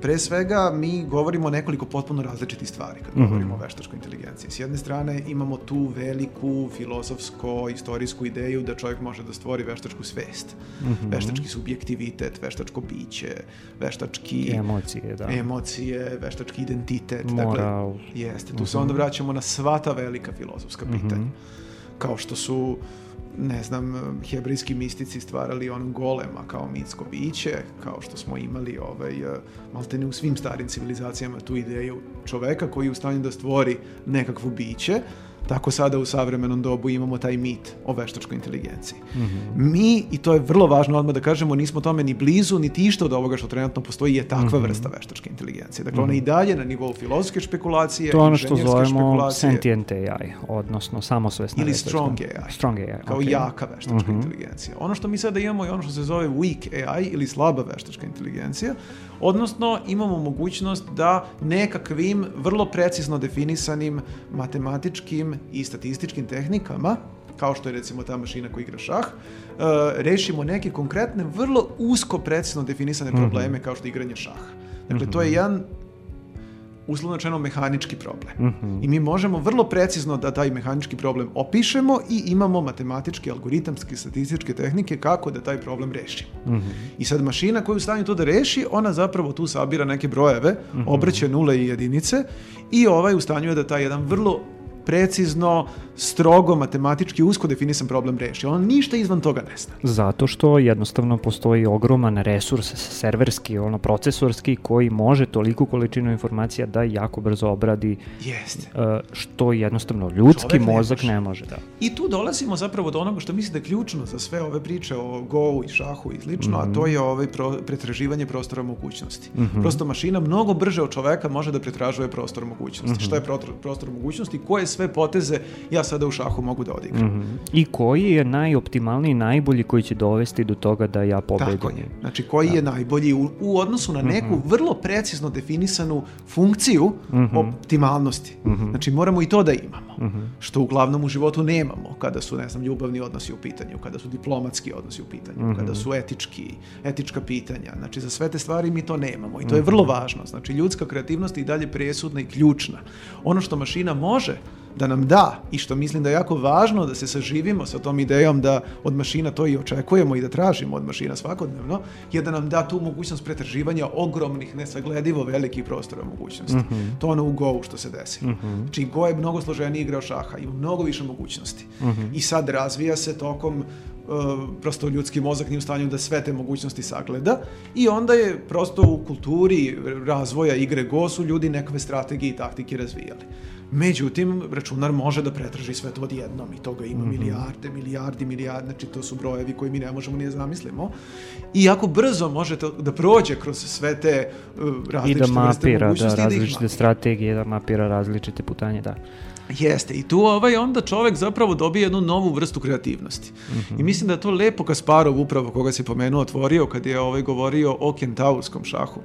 S4: pre svega, mi govorimo o nekoliko potpuno različitih stvari kad
S3: Mhm.
S4: govorimo o veštačkoj inteligenciji. S jedne strane, imamo tu veliku filozofsko-istorijsku ideju da čovjek može da stvori veštačku svest,
S3: Mhm.
S4: veštački subjektivitet, veštačko biće, veštački
S3: Emocije, da.
S4: emocije, veštački identitet.
S3: Moral.
S4: Dakle, jeste, tu se onda vraćamo na sva ta velika filozofska pitanja.
S3: Mhm.
S4: Kao što su ne znam, hebrejski mistici stvarali on golema kao mitsko biće, kao što smo imali ovaj, maltene u svim starim civilizacijama tu ideju čoveka koji je u stanju da stvori nekakvo biće, tako sada u savremenom dobu imamo taj mit o veštačkoj inteligenciji. Mi, i to je vrlo važno odmah da kažemo, nismo tome ni blizu, niti išta od ovoga što trenutno postoji je takva vrsta veštačke inteligencije. Dakle, ona je i dalje na nivou filozofske špekulacije,
S3: To je ono što zovemo sentient AI, odnosno samosvesna
S4: Ili
S3: veštačka-
S4: strong AI.
S3: Strong AI,
S4: kao
S3: ok.
S4: jaka veštačka
S3: Mhm.
S4: inteligencija. Ono što mi sada imamo je ono što se zove weak AI ili slaba veštačka inteligencija, odnosno imamo mogućnost da nekakvim vrlo precizno definisanim matematičkim i statističkim tehnikama kao što je recimo ta mašina koja igra šah, uh, rešimo neke konkretne, vrlo usko, precizno definisane probleme kao što je igranje šaha. Dakle, to je jedan uslovno rečeno mehanički problem. I mi možemo vrlo precizno da taj mehanički problem opišemo i imamo matematičke, algoritamske, statističke tehnike kako da taj problem rešimo. I sad mašina koja je u stanju to da reši, ona zapravo tu sabira neke brojeve, obraća nule i jedinice i ovaj u stanju je da taj jedan vrlo precizno, strogo, matematički, usko definisan problem reši. On ništa izvan toga ne zna.
S3: Zato što jednostavno postoji ogroman resurs serverski, ono procesorski koji može toliku količinu informacija da jako brzo obradi
S4: Jeste.
S3: uh, što jednostavno ljudski
S4: Čovek ne
S3: mozak
S4: može.
S3: ne može da.
S4: I tu dolazimo zapravo do onoga što mislim da je ključno za sve ove priče o Go-u i šahu i slično, a to je ovaj pro, pretraživanje prostora mogućnosti. Prosto mašina mnogo brže od čoveka može da pretražuje prostor mogućnosti. Šta je protor, prostor mogućnosti? Koje sve poteze ja sada u šahu mogu da odigram?
S3: Mhm. I koji je najoptimalniji, najbolji koji će dovesti do toga da ja pobedim?
S4: Tako je. Znači, koji je najbolji u, u odnosu na neku vrlo precizno definisanu funkciju optimalnosti. Znači, moramo i to da imamo. Što uglavnom u životu nemamo, kada su, ne znam, ljubavni odnosi u pitanju, kada su diplomatski odnosi u pitanju, kada su etički, etička pitanja. Znači, za sve te stvari mi to nemamo i to je vrlo važno. Znači, ljudska kreativnost je i dalje presudna i ključna. Ono što mašina može da nam da i što mislim da je jako važno da se saživimo sa tom idejom da od mašina to i očekujemo i da tražimo od mašina svakodnevno, je da nam da tu mogućnost pretraživanja ogromnih, nesagledivo velikih prostora mogućnosti. To je ono u Go-u što se desi. Znači Go je mnogo složeniji igrao šaha, ima mnogo više mogućnosti. I sad razvija se tokom uh, prosto ljudski mozak nije u stanju da sve te mogućnosti sagleda i onda je prosto u kulturi razvoja igre Go su ljudi nekakve strategije i taktike razvijali. Međutim, računar može da pretraži sve to odjednom i toga ima milijarde, milijardi, milijarde, znači to su brojevi koji mi ne možemo ni da zamislimo. I jako brzo možete da prođe kroz sve te uh,
S3: I
S4: različite
S3: da
S4: vrste
S3: mapira da,
S4: mogućnosti i da ih
S3: različite
S4: mapira.
S3: strategije, da mapira različite putanje, da.
S4: Jeste, i tu ovaj onda čovek zapravo dobije jednu novu vrstu kreativnosti. I mislim da je to lepo Kasparov upravo koga si pomenuo otvorio kad je ovaj govorio o kentaurskom šahu.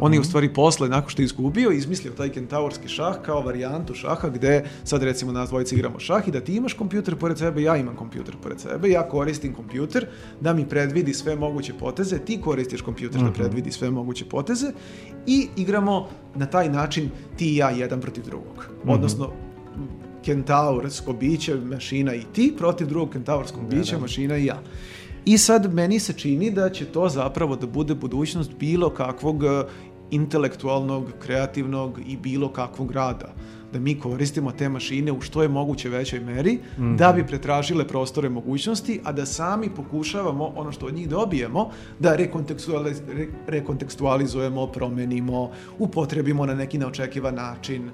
S4: On je u stvari posle, nakon što je izgubio, izmislio taj kentaurski šah kao varijantu šaha gde sad recimo nas dvojica igramo šah i da ti imaš kompjuter pored sebe, ja imam kompjuter pored sebe, ja koristim kompjuter da mi predvidi sve moguće poteze, ti koristiš kompjuter da predvidi sve moguće poteze i igramo na taj način ti i ja jedan protiv drugog. Odnosno, kentaursko biće, mašina i ti, protiv drugog kentaurskog bića, mašina i ja. I sad meni se čini da će to zapravo da bude budućnost bilo kakvog e, intelektualnog, kreativnog i bilo kakvog rada. Da mi koristimo te mašine u što je moguće većoj meri da bi pretražile prostore mogućnosti, a da sami pokušavamo ono što od njih dobijemo da rekontekstualiz- re- rekontekstualizujemo, promenimo, upotrebimo na neki neočekivan način, e,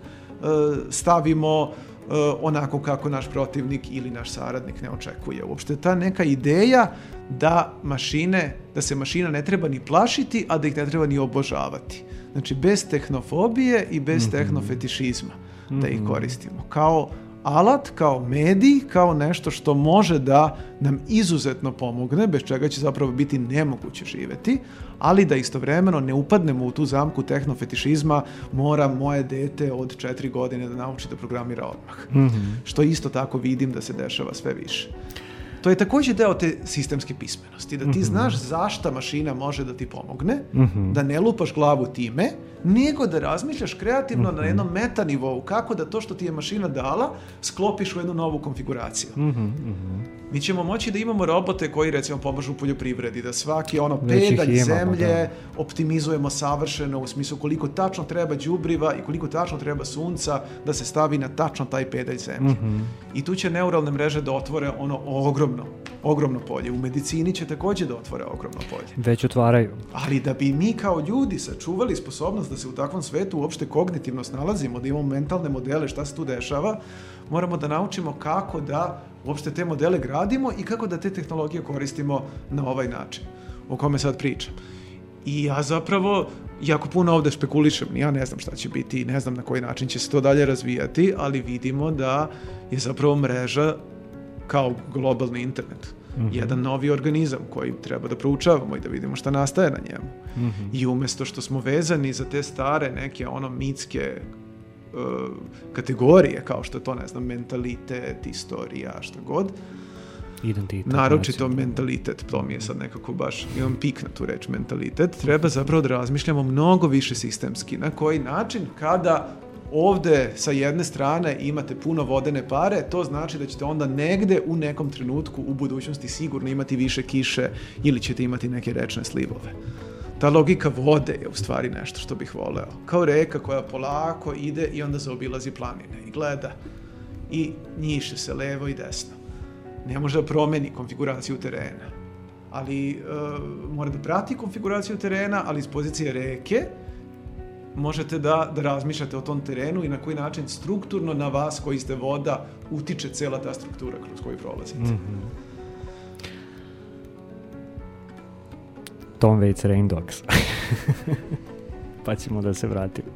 S4: stavimo e, onako kako naš protivnik ili naš saradnik ne očekuje. Uopšte ta neka ideja da mašine, da se mašina ne treba ni plašiti, a da ih ne treba ni obožavati. Znači, bez tehnofobije i bez tehnofetišizma da ih koristimo. Kao alat, kao medij, kao nešto što može da nam izuzetno pomogne, bez čega će zapravo biti nemoguće živeti, ali da istovremeno ne upadnemo u tu zamku tehnofetišizma, mora moje dete od četiri godine da nauči da programira odmah. Što isto tako vidim da se dešava sve više. To je takođe deo te sistemske pismenosti, da ti znaš zašta mašina može da ti pomogne, da ne lupaš glavu time, nego da razmišljaš kreativno na jednom meta nivou, kako da to što ti je mašina dala sklopiš u jednu novu konfiguraciju. Mi ćemo moći da imamo robote koji recimo pomažu u poljoprivredi, da svaki ono pedalj
S3: imamo,
S4: zemlje
S3: da.
S4: optimizujemo savršeno u smislu koliko tačno treba đubriva i koliko tačno treba sunca da se stavi na tačno taj pedalj zemlje.
S3: Mhm.
S4: I tu će neuralne mreže da otvore ono ogromno, ogromno polje. U medicini će takođe da otvore ogromno polje.
S3: Već otvaraju.
S4: Ali da bi mi kao ljudi sačuvali sposobnost da se u takvom svetu uopšte kognitivno snalazimo, da imamo mentalne modele šta se tu dešava, moramo da naučimo kako da uopšte te modele gradimo i kako da te tehnologije koristimo na ovaj način o kome sad pričam. I ja zapravo jako puno ovde špekulišem, ja ne znam šta će biti ne znam na koji način će se to dalje razvijati, ali vidimo da je zapravo mreža kao globalni internet. Jedan novi organizam koji treba da proučavamo i da vidimo šta nastaje na njemu. I umesto što smo vezani za te stare neke ono mitske kategorije, kao što je to, ne znam, mentalitet, istorija, šta god,
S5: Identitet.
S4: naročito mentalitet, to mi je sad nekako baš, imam pik na tu reč mentalitet, treba zapravo da razmišljamo mnogo više sistemski, na koji način kada ovde sa jedne strane imate puno vodene pare, to znači da ćete onda negde u nekom trenutku u budućnosti sigurno imati više kiše ili ćete imati neke rečne slivove. Ta logika vode je u stvari nešto što bih voleo. Kao reka koja polako ide i onda zaobilazi planine i gleda i njiše se levo i desno. Ne može da promeni konfiguraciju terena, ali e, mora da prati konfiguraciju terena, ali iz pozicije reke možete da, da razmišljate o tom terenu i na koji način strukturno na vas koji ste voda utiče cela ta struktura kroz koju prolazite. Mm -hmm.
S5: Tom Waits Rain Dogs. *laughs* pa ćemo da se vratimo.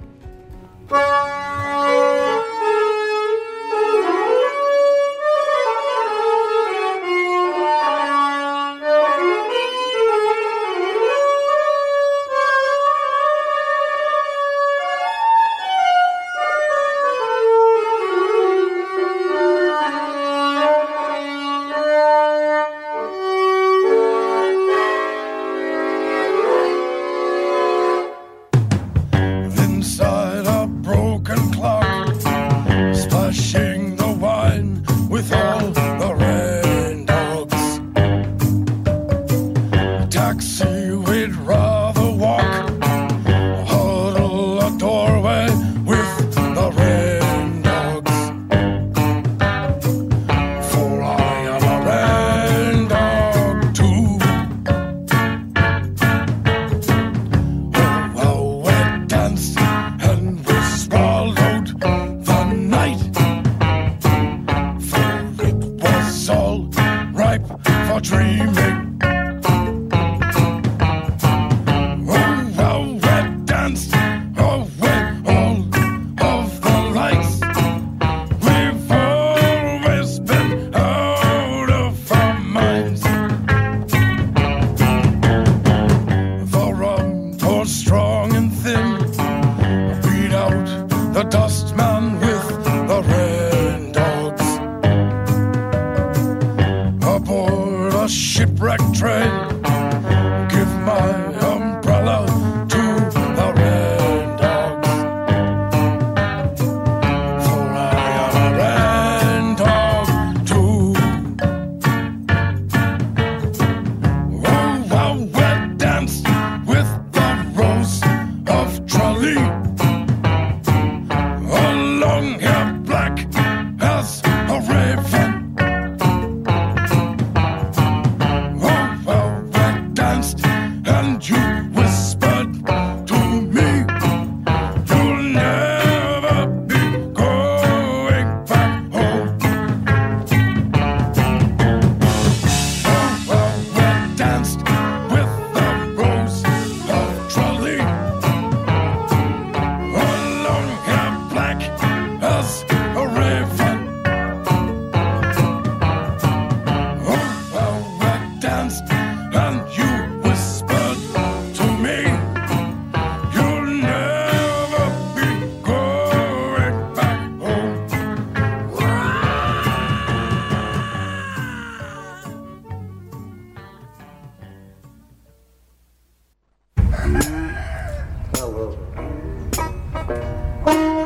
S6: Bye.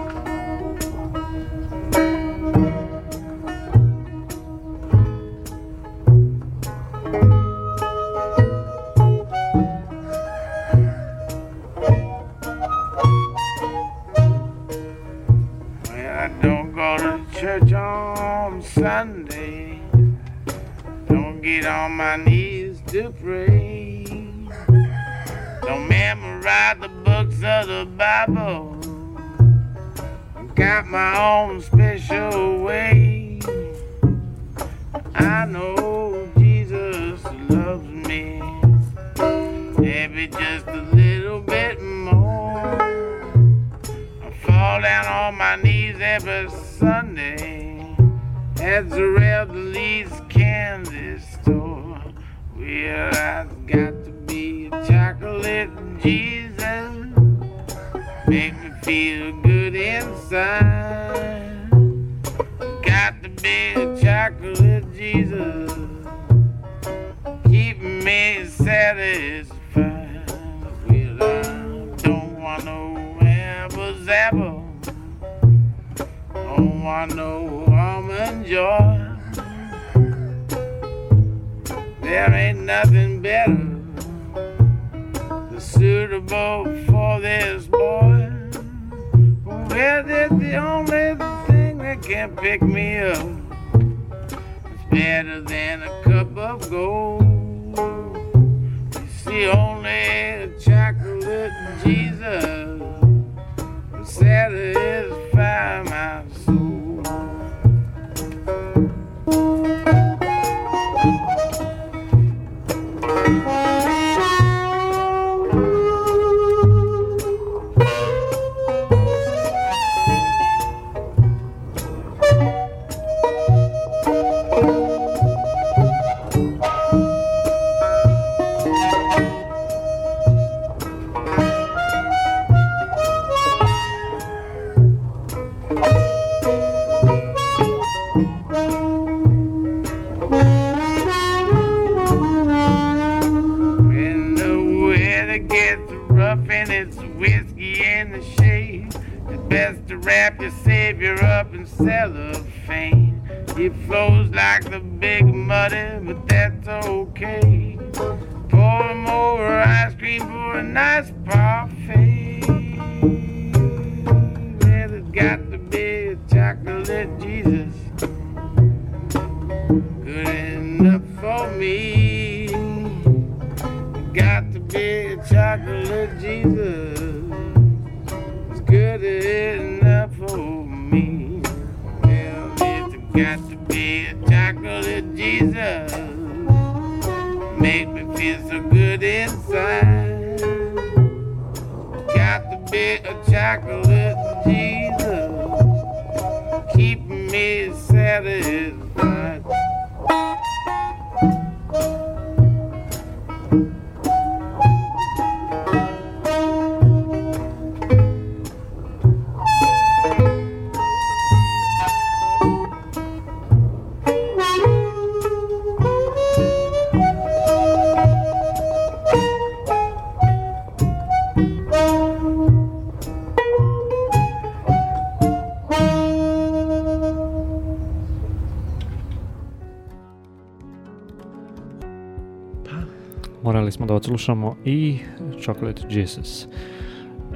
S6: Odslušamo i Chocolate Jesus.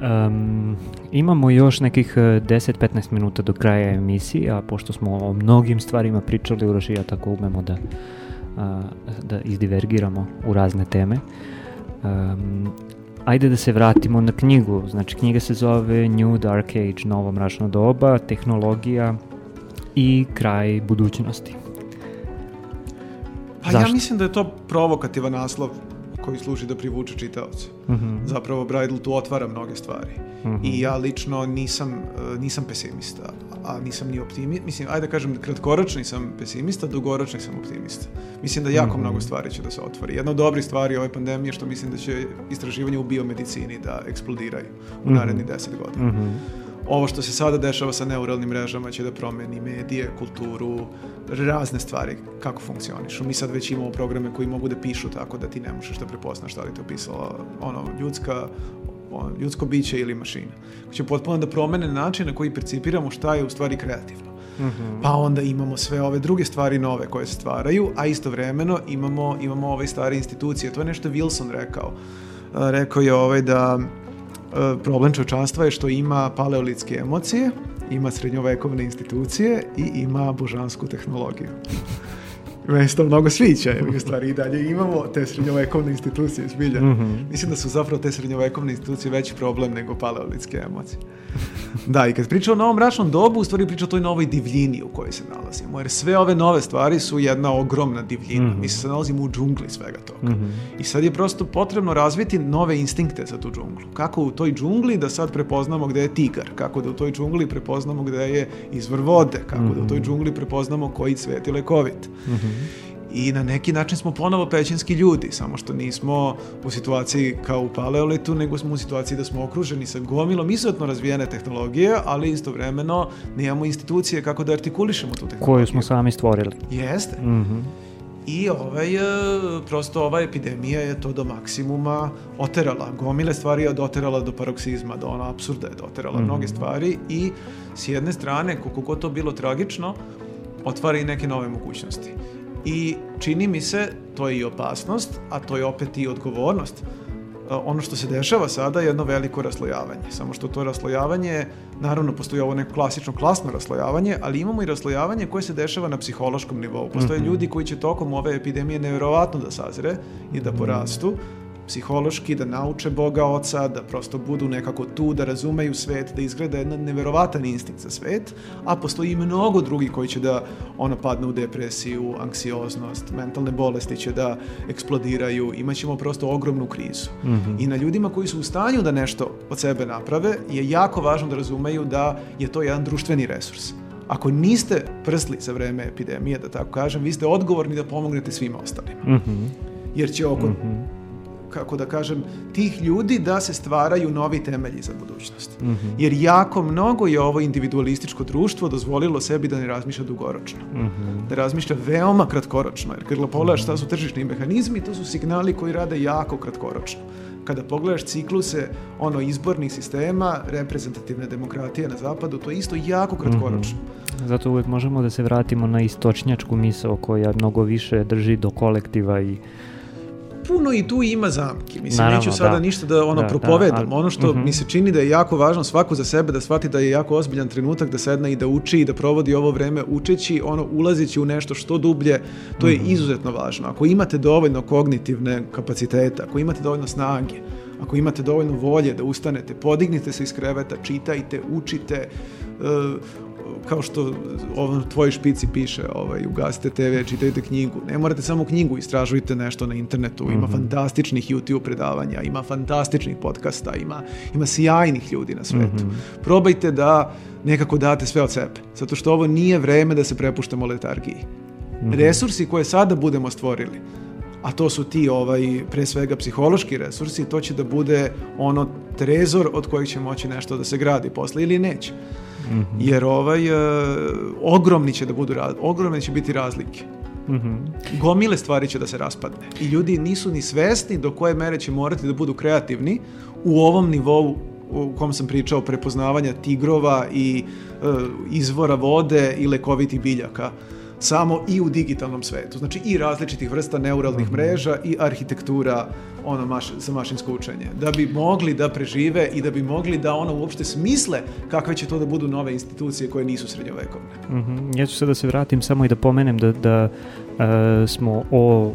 S6: Um, imamo još nekih eh, 10-15 minuta do kraja emisije, a pošto smo o mnogim stvarima pričali u Rošija, tako umemo da, a, da izdivergiramo u razne teme. Um, ajde da se vratimo na knjigu. Znači, knjiga se zove New Dark Age, novo mračno doba, tehnologija i kraj budućnosti.
S4: Pa
S6: Zašto?
S4: ja mislim da je to provokativan naslov koji služi da privuče čitaoce.
S6: Mhm,
S4: Zapravo Bridle tu otvara mnoge stvari.
S6: mhm.
S4: I ja lično nisam, e, nisam pesimista, a nisam ni optimist. Mislim, ajde da kažem, kratkoročni sam pesimista, dugoročni sam optimista. Mislim da jako
S6: Mhm.
S4: mnogo stvari će da se otvori. Jedna od dobrih stvari ove pandemije je što mislim da će istraživanje u biomedicini da eksplodiraju u
S6: Mhm.
S4: narednih deset godina. Ovo što se sada dešava sa neuralnim mrežama će da promeni medije, kulturu, razne stvari, kako funkcionišu. Mi sad već imamo programe koji mogu da pišu tako da ti ne možeš da prepoznaš da li te opisala ono, ljudska, ono, ljudsko biće ili mašina. Će potpuno da promene način na koji percipiramo šta je u stvari kreativno.
S6: Mhm.
S4: Pa onda imamo sve ove druge stvari nove koje se stvaraju, a istovremeno imamo, imamo ove stare institucije. To je nešto Wilson rekao. Rekao je ovaj da problem čovečanstva je što ima paleolitske emocije, ima srednjovekovne institucije i ima božansku tehnologiju. Meni se to mnogo sviđa, jer u stvari i dalje imamo te srednjovekovne institucije, zbilja.
S6: Mhm.
S4: Mislim da su zapravo te srednjovekovne institucije veći problem nego paleolitske emocije. Da, i kad priča o novom mračnom dobu, u stvari priča o toj novoj divljini u kojoj se nalazimo. Jer sve ove nove stvari su jedna ogromna divljina.
S6: Mhm.
S4: Mi se nalazimo u džungli svega toga.
S6: Mhm.
S4: I sad je prosto potrebno razviti nove instinkte za tu džunglu. Kako u toj džungli da sad prepoznamo gde je tigar, kako da u toj džungli prepoznamo gde je izvor vode, kako da u toj džungli prepoznamo koji cvet je lekovit. I na neki način smo ponovo pećinski ljudi, samo što nismo u situaciji kao u paleolitu, nego smo u situaciji da smo okruženi sa gomilom izuzetno razvijene tehnologije, ali istovremeno nemamo institucije kako da artikulišemo tu tehnologiju.
S6: Koju smo sami stvorili.
S4: Jeste.
S6: Mhm.
S4: I ovaj, e, prosto ova epidemija je to do maksimuma oterala. Gomile stvari je doterala do paroksizma, do ona absurda je doterala mm -hmm. mnoge stvari i s jedne strane, koliko god to bilo tragično, otvara i neke nove mogućnosti. I čini mi se, to je i opasnost, a to je opet i odgovornost ono što se dešava sada je jedno veliko raslojavanje. Samo što to raslojavanje, naravno postoji ovo neko klasično klasno raslojavanje, ali imamo i raslojavanje koje se dešava na psihološkom nivou. Postoje mm -hmm. ljudi koji će tokom ove epidemije nevjerovatno da sazre i da porastu, psihološki, da nauče Boga Oca, da prosto budu nekako tu, da razumeju svet, da izgleda jedan neverovatan instinkt za svet, a postoji mnogo drugih koji će da ono padne u depresiju, anksioznost, mentalne bolesti će da eksplodiraju, imaćemo prosto ogromnu krizu. Mm -hmm. I na ljudima koji su u stanju da nešto od sebe naprave je jako važno da razumeju da je to jedan društveni resurs. Ako niste prsli za vreme epidemije, da tako kažem, vi ste odgovorni da pomognete svima ostalima. Mm -hmm. Jer će oko mm -hmm kako da kažem, tih ljudi da se stvaraju novi temelji za budućnost. Mm -hmm. Jer jako mnogo je ovo individualističko društvo dozvolilo sebi da ne razmišlja dugoročno. Mm -hmm. Da razmišlja veoma kratkoročno. Jer kada pogledaš šta su tržišni mehanizmi, to su signali koji rade jako kratkoročno kada pogledaš cikluse ono izbornih sistema, reprezentativne demokratije na zapadu, to je isto jako kratkoročno. Mm
S3: -hmm. Zato uvek možemo da se vratimo na istočnjačku misao koja mnogo više drži do kolektiva i
S4: puno i tu ima zamki. Mislim, Naravno, neću sada da. ništa da ono da, propovedam. Da, ali, ono što uh mhm. -huh. mi se čini da je jako važno svako za sebe da shvati da je jako ozbiljan trenutak da sedne i da uči i da provodi ovo vreme učeći, ono ulazići u nešto što dublje, to je uh mhm. -huh. izuzetno važno. Ako imate dovoljno kognitivne kapacitete, ako imate dovoljno snage, ako imate dovoljno volje da ustanete, podignite se iz kreveta, čitajte, učite, uh, kao što ovo tvoj špici piše, ovaj, ugasite TV, čitajte knjigu. Ne morate samo knjigu, istražujte nešto na internetu. Ima mm -hmm. fantastičnih YouTube predavanja, ima fantastičnih podcasta, ima, ima sjajnih ljudi na svetu. Mm -hmm. Probajte da nekako date sve od sebe. Zato što ovo nije vreme da se prepuštamo letargiji. Mm -hmm. Resursi koje sada budemo stvorili, a to su ti ovaj pre svega psihološki resursi, to će da bude ono trezor od kojeg će moći nešto da se gradi posle ili neće. -hmm. Jer ovaj, uh, ogromni će da budu, ogromne će biti razlike. Mm -hmm. Gomile stvari će da se raspadne. I ljudi nisu ni svesni do koje mere će morati da budu kreativni u ovom nivou u kom sam pričao prepoznavanja tigrova i uh, izvora vode i lekovitih biljaka samo i u digitalnom svetu. Znači i različitih vrsta neuralnih mhm. mreža i arhitektura ono maš, za mašinsko učenje. Da bi mogli da prežive i da bi mogli da ono uopšte smisle kakve će to da budu nove institucije koje nisu srednjovekovne.
S3: Mm -hmm. Ja ću sad da se vratim samo i da pomenem da, da Uh, smo o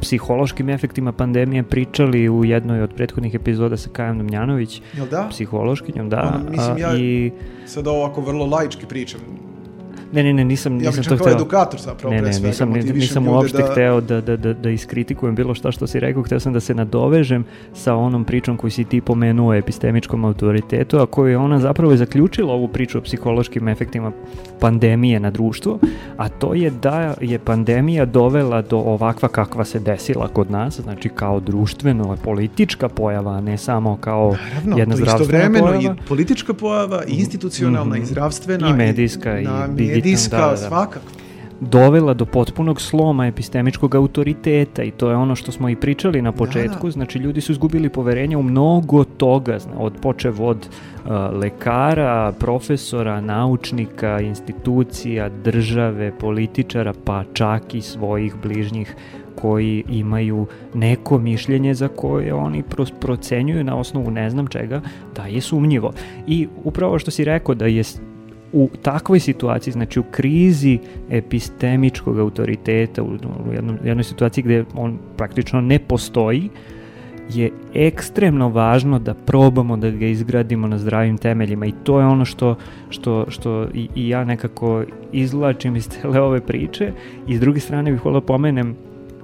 S3: psihološkim efektima pandemije pričali u jednoj od prethodnih epizoda sa Kajom Damjanović.
S4: Jel da?
S3: Psihološkinjom, da.
S4: Ono, mislim, ja i... sad ovako vrlo laički pričam
S3: Ne, ne, ne, nisam, nisam
S4: ja to hteo. edukator zapravo
S3: ne, ne,
S4: svega,
S3: nisam, nisam uopšte da... hteo da, da, da, da iskritikujem bilo šta što si rekao, hteo sam da se nadovežem sa onom pričom koju si ti pomenuo o epistemičkom autoritetu, a koju je ona zapravo je zaključila ovu priču o psihološkim efektima pandemije na društvo, a to je da je pandemija dovela do ovakva kakva se desila kod nas, znači kao društveno, politička pojava, a ne samo kao Naravno, jedna zdravstvena pojava.
S4: i politička pojava, i institucionalna, mm -hmm. i zdravstvena,
S3: i medijska, i, i
S4: medijska, da, da. svakako
S3: dovela do potpunog sloma epistemičkog autoriteta i to je ono što smo i pričali na početku, da, da. znači ljudi su izgubili poverenje u mnogo toga, od počev od uh, lekara, profesora, naučnika, institucija, države, političara, pa čak i svojih bližnjih koji imaju neko mišljenje za koje oni procenjuju na osnovu ne znam čega da je sumnjivo. I upravo što si rekao da je u takvoj situaciji, znači u krizi epistemičkog autoriteta, u, u jednom, jednoj situaciji gde on praktično ne postoji, je ekstremno važno da probamo da ga izgradimo na zdravim temeljima. I to je ono što, što, što i, i ja nekako izvlačim iz cele ove priče. I s druge strane bih volio da pomenem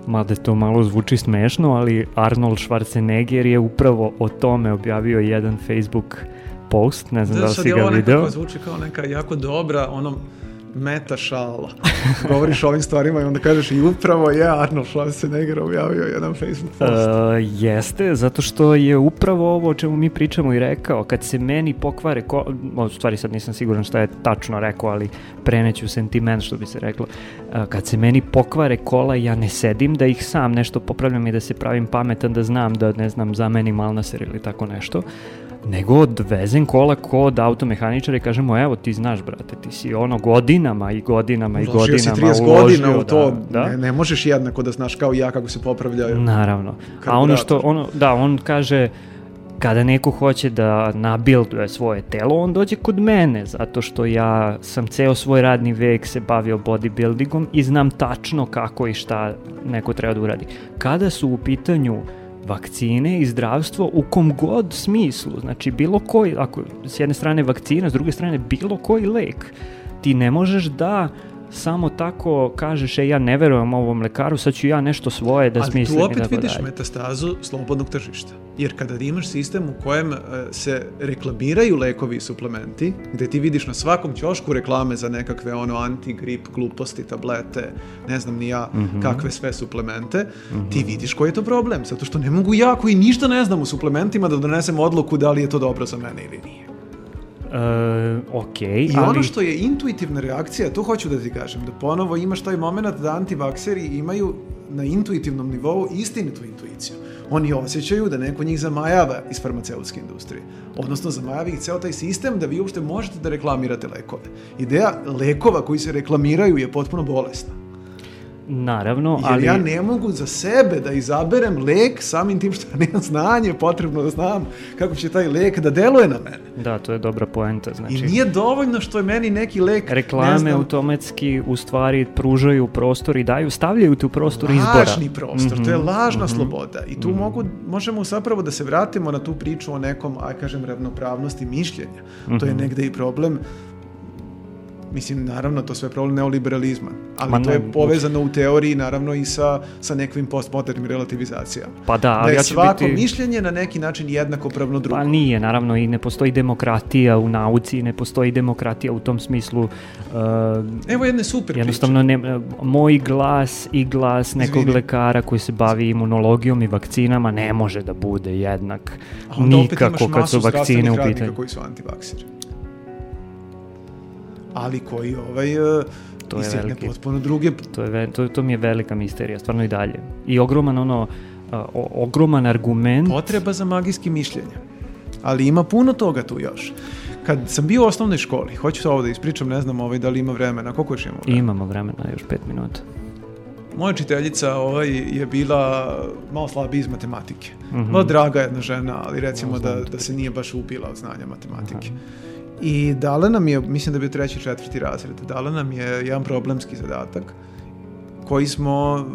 S3: mada to malo zvuči smešno, ali Arnold Schwarzenegger je upravo o tome objavio jedan Facebook post, ne znam da, da li si ga video.
S4: Da, sad je ovo nekako zvuči kao neka jako dobra, ono, meta šala. Govoriš o ovim stvarima i onda kažeš i upravo je Arnold Schwarzenegger objavio jedan Facebook post.
S3: Uh, jeste, zato što je upravo ovo o čemu mi pričamo i rekao, kad se meni pokvare, ko, o, stvari sad nisam siguran šta je tačno rekao, ali preneću sentiment što bi se reklo, uh, kad se meni pokvare kola, ja ne sedim da ih sam nešto popravljam i da se pravim pametan da znam da, ne znam, zamenim alnaser ili tako nešto, nego odvezem kola kod automehaničara i kažemo, evo ti znaš brate, ti si ono godinama i godinama i
S4: Uložio si
S3: godinama
S4: 30
S3: uložio,
S4: godina u to,
S3: da, da.
S4: Ne, ne možeš jednako da znaš kao ja kako se popravljaju.
S3: Naravno. A ono što, ono, da, on kaže, kada neko hoće da nabilduje svoje telo, on dođe kod mene, zato što ja sam ceo svoj radni vek se bavio bodybuildingom i znam tačno kako i šta neko treba da uradi. Kada su u pitanju vakcine i zdravstvo u kom god smislu, znači bilo koji, ako s jedne strane vakcina, s druge strane bilo koji lek, ti ne možeš da samo tako kažeš, e, ja ne verujem ovom lekaru, sad ću ja nešto svoje da
S4: Ali
S3: smislim
S4: tu
S3: i
S4: opet
S3: tako
S4: vidiš
S3: dalje.
S4: metastazu slobodnog tržišta. Jer kada imaš sistem u kojem e, se reklamiraju lekovi i suplementi, gde ti vidiš na svakom ćošku reklame za nekakve ono antigrip, gluposti, tablete, ne znam ni ja
S3: Mhm.
S4: kakve sve suplemente, ti vidiš koji je to problem. Zato što ne mogu ja koji ništa ne znam u suplementima da donesem odluku da li je to dobro za mene ili nije.
S3: E, ok,
S4: I
S3: ali...
S4: ono što je intuitivna reakcija, to hoću da ti kažem, da ponovo imaš taj moment da antivakseri imaju na intuitivnom nivou istinitu intuiciju. Oni osjećaju da neko njih zamajava iz farmaceutske industrije. Odnosno, zamajava ih ceo taj sistem da vi uopšte možete da reklamirate lekove. Ideja lekova koji se reklamiraju je potpuno bolesna.
S3: Naravno,
S4: Jer
S3: ali...
S4: ja ne mogu za sebe da izaberem lek samim tim što ja nemam znanje potrebno da znam kako će taj lek da deluje na mene.
S3: Da, to je dobra poenta, znači...
S4: I nije dovoljno što je meni neki lek, ne
S3: Reklame
S4: znam,
S3: automatski u stvari pružaju prostor i daju, stavljaju te u prostor izbora.
S4: lažni prostor, to je
S3: Mhm,
S4: lažna
S3: mhm.
S4: sloboda. I tu mogu, možemo zapravo da se vratimo na tu priču o nekom, aj kažem, ravnopravnosti mišljenja. To je
S3: Mhm.
S4: negde i problem Mislim, naravno, to sve je problem neoliberalizma, ali
S3: Ma
S4: to je povezano u teoriji, naravno, i sa, sa nekvim postmodernim relativizacijama.
S3: Pa da,
S4: Da
S3: ali
S4: je
S3: ja ću
S4: svako
S3: biti...
S4: mišljenje na neki način jednakopravno drugo.
S3: Pa nije, naravno, i ne postoji demokratija u nauci, ne postoji demokratija u tom smislu. Uh,
S4: Evo jedne super
S3: jednostavno, ne, moj glas i glas nekog
S4: Izvini.
S3: lekara koji se bavi imunologijom i vakcinama ne može da bude jednak
S4: priče. A onda opet
S3: nikako
S4: imaš
S3: kad
S4: masu
S3: su vakcine
S4: zdravstvenih
S3: u
S4: radnika
S3: pitanju.
S4: koji su antivakseri. Ali koji ovaj, uh,
S3: To je veliki-
S4: potpuno druge
S3: To, je, to, to mi je velika misterija, stvarno i dalje. I ogroman ono, a, o- ogroman argument.
S4: potreba za magijskim mišljenjem. Ali ima puno toga tu još. Kad sam bio u osnovnoj školi, hoću ovo da ispričam, ne znam ovaj, da li ima vremena, koliko još imamo vremena?
S3: Imamo vremena, još pet minuta.
S4: Moja učiteljica ovaj, je bila malo slabija iz matematike.
S3: Mhm.
S4: Bila draga jedna žena, ali recimo da,
S3: to.
S4: da se nije baš ubila od znanja matematike. I dala nam je, mislim da bio treći, četvrti razred, dala nam je jedan problemski zadatak koji smo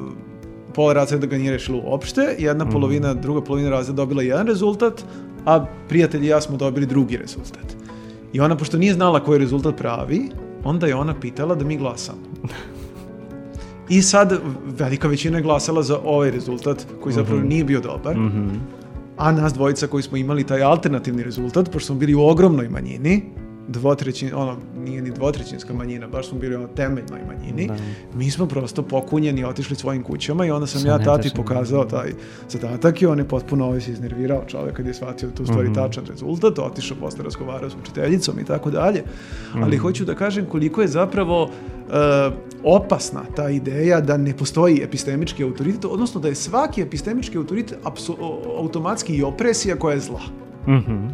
S4: pola razreda ga nije rešilo uopšte, jedna
S3: Mhm.
S4: polovina, druga polovina razreda dobila jedan rezultat, a prijatelj i ja smo dobili drugi rezultat. I ona, pošto nije znala koji rezultat pravi, onda je ona pitala da mi glasamo. *laughs* I sad velika većina je glasala za ovaj rezultat koji zapravo nije bio dobar,
S3: Mhm.
S4: A nas dvojica koji smo imali taj alternativni rezultat, pošto smo bili u ogromnoj manjini, dvotrećin, ono, nije ni dvotrećinska manjina, baš smo bili u temeljnoj manjini,
S3: Da.
S4: mi smo prosto pokunjeni otišli svojim kućama i onda sam
S3: Sa
S4: ja tati pokazao taj zadatak i on je potpuno ovaj se iznervirao čovjek kad je shvatio da to u stvari
S3: Mhm.
S4: tačan rezultat, otišao posle razgovarao s učiteljicom i tako dalje.
S3: Mhm.
S4: Ali hoću da kažem koliko je zapravo e, opasna ta ideja da ne postoji epistemički autoritet, odnosno da je svaki epistemički autoritet automatski i opresija koja je zla.
S3: Mhm.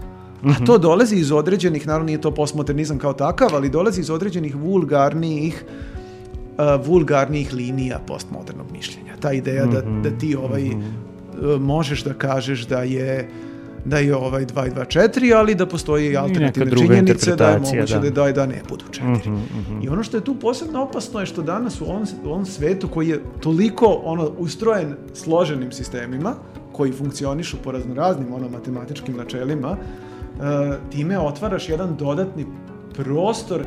S4: A to dolazi iz određenih, naravno nije to postmodernizam kao takav, ali dolazi iz određenih vulgarnijih uh, vulgarnijih linija postmodernog mišljenja. Ta ideja da,
S3: Mhm,
S4: da ti ovaj uh, možeš da kažeš da je da je ovaj 2 i 2 4, ali da postoji i alternativne činjenice da je moguće
S3: da.
S4: da, da, da ne budu 4.
S3: Mhm, mhm.
S4: I ono što je tu posebno opasno je što danas u ovom, u ovom svetu koji je toliko ono ustrojen složenim sistemima koji funkcionišu po raznoraznim ono matematičkim načelima, e, time otvaraš jedan dodatni prostor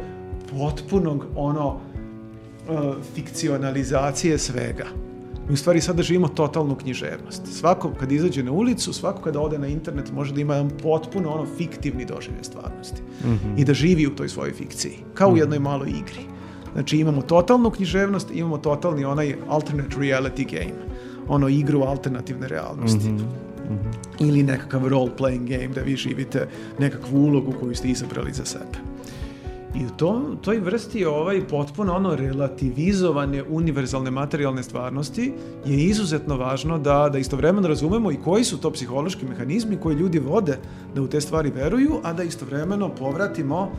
S4: potpunog ono e, fikcionalizacije svega. Mi u stvari sada živimo totalnu književnost. Svako kad izađe na ulicu, svako kada ode na internet može da ima jedan potpuno ono fiktivni doživljaj stvarnosti.
S3: Mhm.
S4: I da živi u toj svojoj fikciji. Kao u jednoj maloj igri. Znači imamo totalnu književnost, imamo totalni onaj alternate reality game, ono igru alternativne realnosti. Ili nekakav role playing game da vi živite nekakvu ulogu koju ste izabrali za sebe. I u tom, toj vrsti ovaj potpuno ono relativizovane univerzalne materijalne stvarnosti je izuzetno važno da, da istovremeno razumemo i koji su to psihološki mehanizmi koji ljudi vode da u te stvari veruju, a da istovremeno povratimo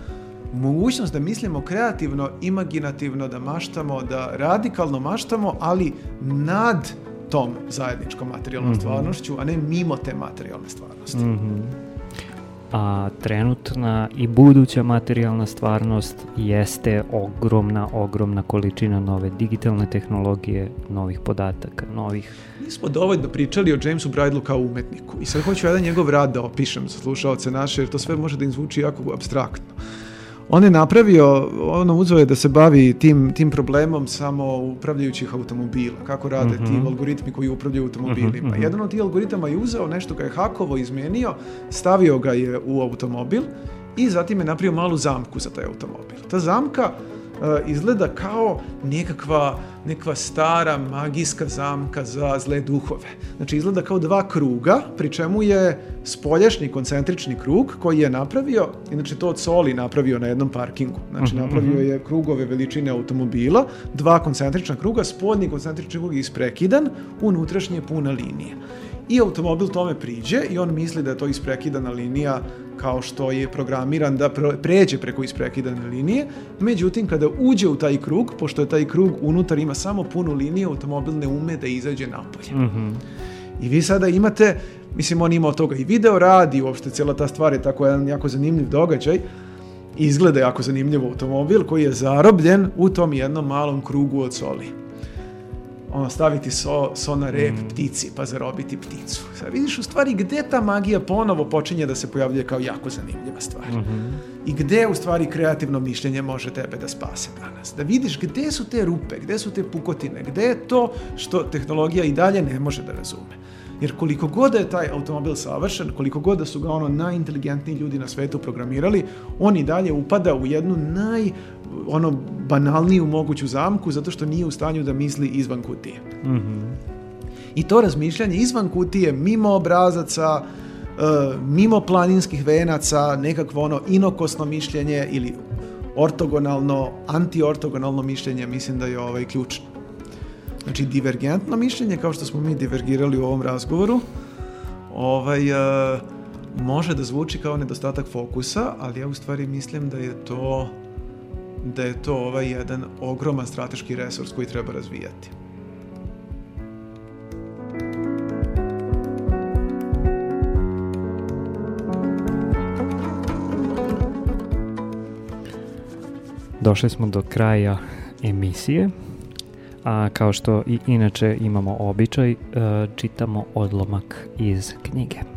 S4: mogućnost da mislimo kreativno, imaginativno, da maštamo, da radikalno maštamo, ali nad tom zajedničkom materijalnom stvarnošću, a ne mimo te materijalne stvarnosti.
S3: A trenutna i buduća materijalna stvarnost jeste ogromna, ogromna količina nove digitalne tehnologije, novih podataka, novih...
S4: Nismo dovoljno pričali o Jamesu Bridlu kao umetniku i sad hoću jedan njegov rad da opišem za slušalce naše, jer to sve može da zvuči jako abstraktno. On je napravio, ono uzeo je da se bavi tim, tim problemom samo upravljajućih automobila, kako rade ti algoritmi koji upravljaju automobilima. Jedan od tih algoritama je uzeo nešto ga je hakovo izmenio, stavio ga je u automobil i zatim je napravio malu zamku za taj automobil. Ta zamka izgleda kao nekakva, nekakva stara magijska zamka za zle duhove. Znači izgleda kao dva kruga, pri čemu je spoljašnji koncentrični krug koji je napravio, inače to od soli napravio na jednom parkingu. Znači napravio je krugove veličine automobila, dva koncentrična kruga, spoljni koncentrični krug je isprekidan, unutrašnji je puna linija. I automobil tome priđe i on misli da je to isprekidana linija kao što je programiran da pređe preko isprekidane linije. Međutim, kada uđe u taj krug, pošto je taj krug unutar ima samo punu liniju, automobil ne ume da izađe napolje. I vi sada imate, mislim on ima od toga i video radi, uopšte cijela ta stvar je tako jedan jako zanimljiv događaj. Izgleda jako zanimljivo automobil koji je zarobljen u tom jednom malom krugu od soli. Ono, staviti so, so na rep ptici, pa zarobiti pticu. Sad vidiš u stvari gde ta magija ponovo počinje da se pojavljuje kao jako zanimljiva stvar. I gde u stvari kreativno mišljenje može tebe da spase danas. Da vidiš gde su te rupe, gde su te pukotine, gde je to što tehnologija i dalje ne može da razume. Jer koliko god da je taj automobil savršen, koliko god da su ga ono najinteligentniji ljudi na svetu programirali, on i dalje upada u jednu naj ono banalniju moguću zamku zato što nije u stanju da misli izvan kutije. I to razmišljanje izvan kutije, mimo obrazaca, e, mimo planinskih venaca, nekakvo ono inokosno mišljenje ili ortogonalno, antiortogonalno mišljenje, mislim da je ovaj ključno. Znači, divergentno mišljenje, kao što smo mi divergirali u ovom razgovoru, ovaj, e, može da zvuči kao nedostatak fokusa, ali ja u stvari mislim da je to da je to ovaj jedan ogroman strateški resurs koji treba razvijati.
S3: Došli smo do kraja emisije, a kao što i inače imamo običaj, e, čitamo odlomak iz knjige.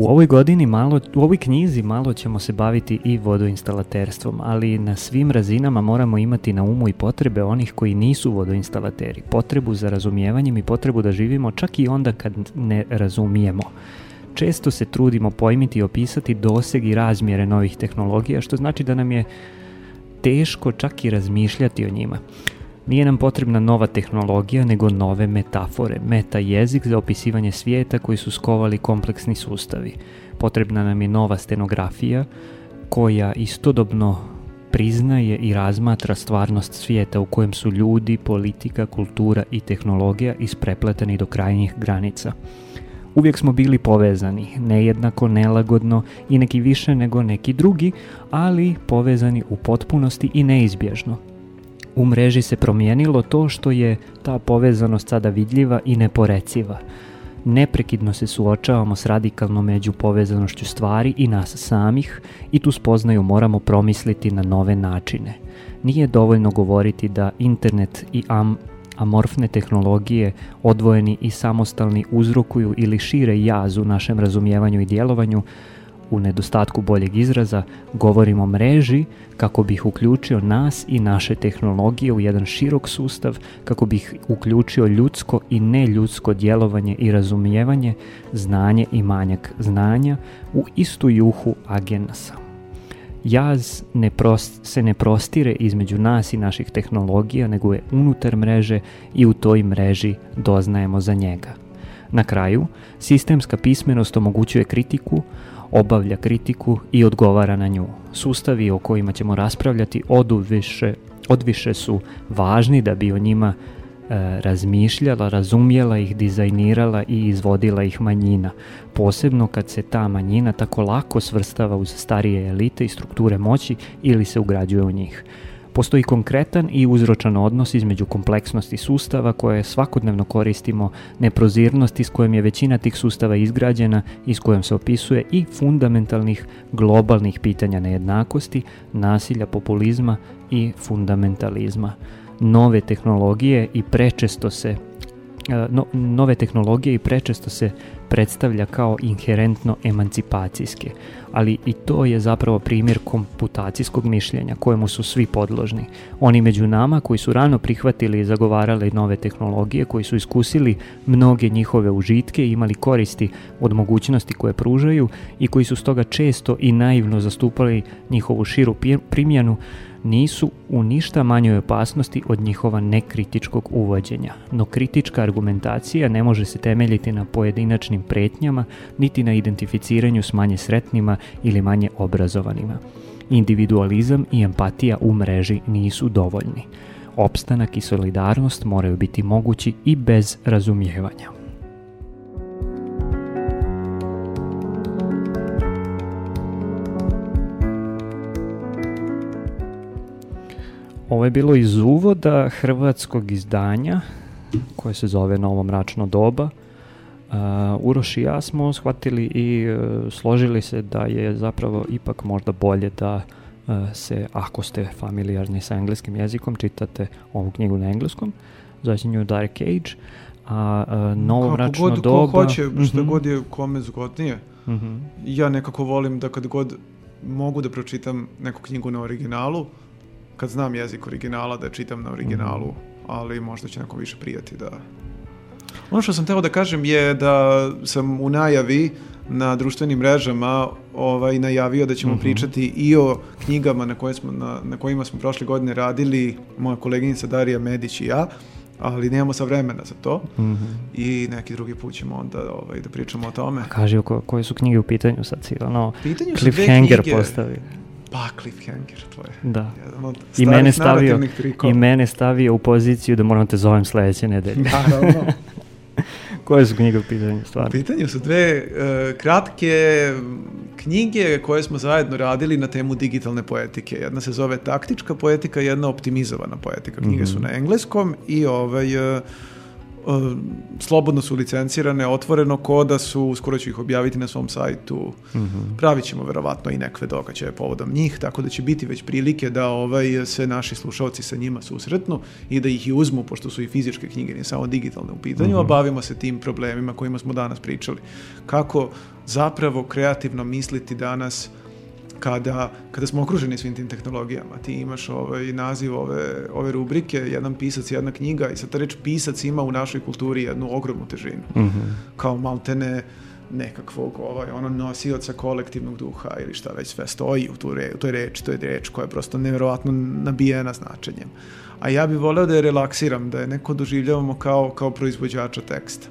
S3: U ovoj godini malo, u ovoj knjizi malo ćemo se baviti i vodoinstalaterstvom, ali na svim razinama moramo imati na umu i potrebe onih koji nisu vodoinstalateri, potrebu za razumijevanjem i potrebu da živimo čak i onda kad ne razumijemo. Često se trudimo pojmiti i opisati doseg i razmjere novih tehnologija, što znači da nam je teško čak i razmišljati o njima. Nije nam potrebna nova tehnologija, nego nove metafore, meta jezik za opisivanje svijeta koji su skovali kompleksni sustavi. Potrebna nam je nova stenografija koja istodobno priznaje i razmatra stvarnost svijeta u kojem su ljudi, politika, kultura i tehnologija isprepleteni do krajnjih granica. Uvijek smo bili povezani, nejednako, nelagodno i neki više nego neki drugi, ali povezani u potpunosti i neizbježno. U mreži se promijenilo to što je ta povezanost sada vidljiva i neporeciva. Neprekidno se suočavamo s radikalnom među povezanošću stvari i nas samih i tu spoznaju moramo promisliti na nove načine. Nije dovoljno govoriti da internet i am amorfne tehnologije, odvojeni i samostalni uzrokuju ili šire jaz u našem razumijevanju i djelovanju, u nedostatku boljeg izraza, govorim o mreži kako bih uključio nas i naše tehnologije u jedan širok sustav, kako bih uključio ljudsko i neljudsko djelovanje i razumijevanje, znanje i manjak znanja u istu juhu agenasa. Jaz ne prost, se ne prostire između nas i naših tehnologija, nego je unutar mreže i u toj mreži doznajemo za njega. Na kraju, sistemska pismenost omogućuje kritiku, obavlja kritiku i odgovara na nju. Sustavi o kojima ćemo raspravljati oduviše, odviše su važni da bi o njima e, razmišljala, razumjela ih, dizajnirala i izvodila ih manjina. Posebno kad se ta manjina tako lako svrstava uz starije elite i strukture moći ili se ugrađuje u njih. Postoji konkretan i uzročan odnos između kompleksnosti sustava koje svakodnevno koristimo, neprozirnosti s kojom je većina tih sustava izgrađena i s kojom se opisuje i fundamentalnih globalnih pitanja nejednakosti, nasilja, populizma i fundamentalizma. Nove tehnologije i prečesto se no, nove tehnologije i prečesto se predstavlja kao inherentno emancipacijske, ali i to je zapravo primjer komputacijskog mišljenja kojemu su svi podložni. Oni među nama koji su rano prihvatili i zagovarali nove tehnologije, koji su iskusili mnoge njihove užitke i imali koristi od mogućnosti koje pružaju i koji su stoga često i naivno zastupali njihovu širu primjenu, nisu u ništa manjoj opasnosti od njihova nekritičkog uvođenja. No kritička argumentacija ne može se temeljiti na pojedinačnim pretnjama, niti na identificiranju s manje sretnima ili manje obrazovanima. Individualizam i empatija u mreži nisu dovoljni. Opstanak i solidarnost moraju biti mogući i bez razumijevanja. Ovo je bilo iz uvoda hrvatskog izdanja koje se zove Novo mračno doba. Uh, Uroš i ja smo shvatili i uh, složili se da je zapravo ipak možda bolje da uh, se, ako ste familijarni sa engleskim jezikom, čitate ovu knjigu na engleskom, začinju Dark Age, a uh, Novo
S4: Kako
S3: mračno
S4: god,
S3: doba...
S4: Ko hoće, šta
S3: Mhm,
S4: god je kome zgodnije.
S3: mhm.
S4: Ja nekako volim da kad god mogu da pročitam neku knjigu na originalu, kad znam jezik originala da čitam na originalu,
S3: Mhm.
S4: ali možda će neko više prijati da... Ono što sam teo da kažem je da sam u najavi na društvenim mrežama ovaj, najavio da ćemo
S3: Mhm.
S4: pričati i o knjigama na, koje smo, na, na kojima smo prošle godine radili, moja koleginica Darija Medić i ja, ali nemamo sa vremena za to
S3: Mhm.
S4: i neki drugi put ćemo onda ovaj, da pričamo o tome.
S3: Kaži o ko- koje su knjige u pitanju sad si, ono,
S4: Pitanju
S3: cliffhanger postavi.
S4: Pa, cliffhanger, to je
S3: Da.
S4: jedan od
S3: I mene, stavio. I mene stavio u poziciju da moram te zovem sledeće nedelje.
S4: Naravno. *laughs*
S3: Koje su knjige u pitanju,
S4: U
S3: stvarno?
S4: pitanju su dve e, kratke knjige koje smo zajedno radili na temu digitalne poetike. Jedna se zove taktička poetika, jedna optimizovana poetika. Knjige su
S3: Mhm.
S4: na engleskom i ovaj, e, slobodno su licencirane, otvoreno koda su, uskoro ću ih objaviti na svom sajtu.
S3: Mhm.
S4: Pravit ćemo verovatno i nekve događaje povodom njih, tako da će biti već prilike da ovaj, se naši slušalci sa njima susretnu i da ih i uzmu, pošto su i fizičke knjige, ne samo digitalne u pitanju, a bavimo se tim problemima kojima smo danas pričali. Kako zapravo kreativno misliti danas kada, kada smo okruženi svim tim tehnologijama. Ti imaš ovaj naziv ove, ove rubrike, jedan pisac, jedna knjiga i sad ta reč pisac ima u našoj kulturi jednu ogromnu težinu
S3: Mhm.
S4: kao maltene nekakvog ovaj, ono nosioca kolektivnog duha ili šta već sve stoji u, tu re, u toj reči, to je reč koja je prosto nevjerovatno nabijena značenjem. A ja bih voleo da je relaksiram, da je neko doživljavamo kao, kao proizvođača teksta.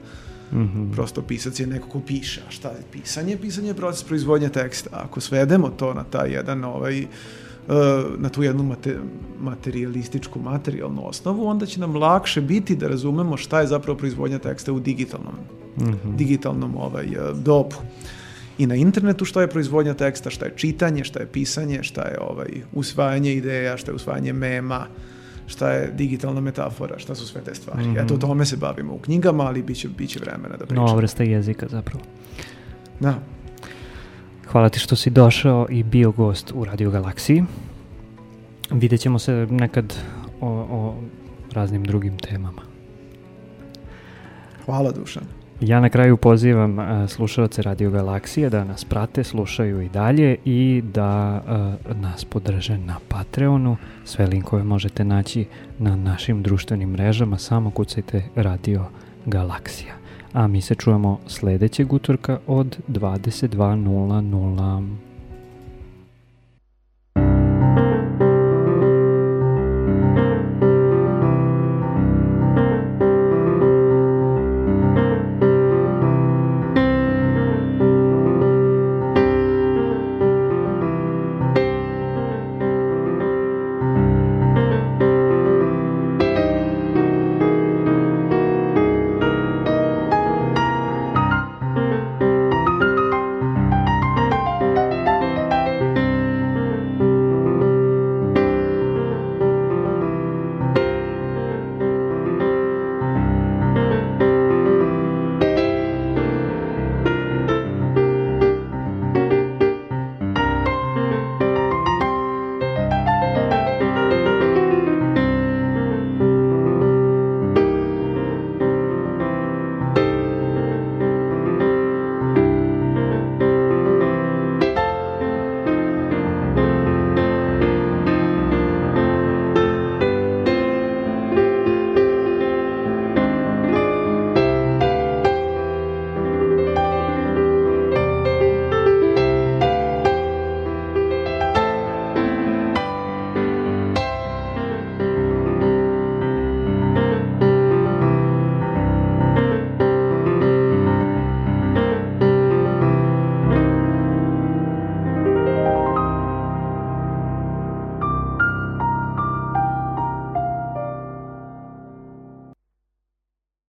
S3: Mhm.
S4: Prosto pisac je neko ko piše, a šta je pisanje? Pisanje je proces proizvodnje teksta. Ako svedemo to na taj jedan ovaj, e, na tu jednu mate, materialističku, materijalnu osnovu, onda će nam lakše biti da razumemo šta je zapravo proizvodnja teksta u digitalnom,
S3: Mhm.
S4: digitalnom ovaj, e, dobu. I na internetu šta je proizvodnja teksta, šta je čitanje, šta je pisanje, šta je ovaj, usvajanje ideja, šta je usvajanje mema, šta je digitalna metafora, šta su sve te stvari.
S3: Mhm.
S4: Eto, o tome se bavimo u knjigama, ali bit će, bit će vremena da pričamo.
S3: Nova vrsta jezika zapravo.
S4: Da.
S3: Hvala ti što si došao i bio gost u Radio Galaksiji. Vidjet ćemo se nekad o, o raznim drugim temama.
S4: Hvala Dušan.
S3: Ja na kraju pozivam uh, slušalce Radio Galaksije da nas prate, slušaju i dalje i da uh, nas podrže na Patreonu. Sve linkove možete naći na našim društvenim mrežama, samo kucajte Radio Galaksija. A mi se čujemo sledećeg utorka od 22.00.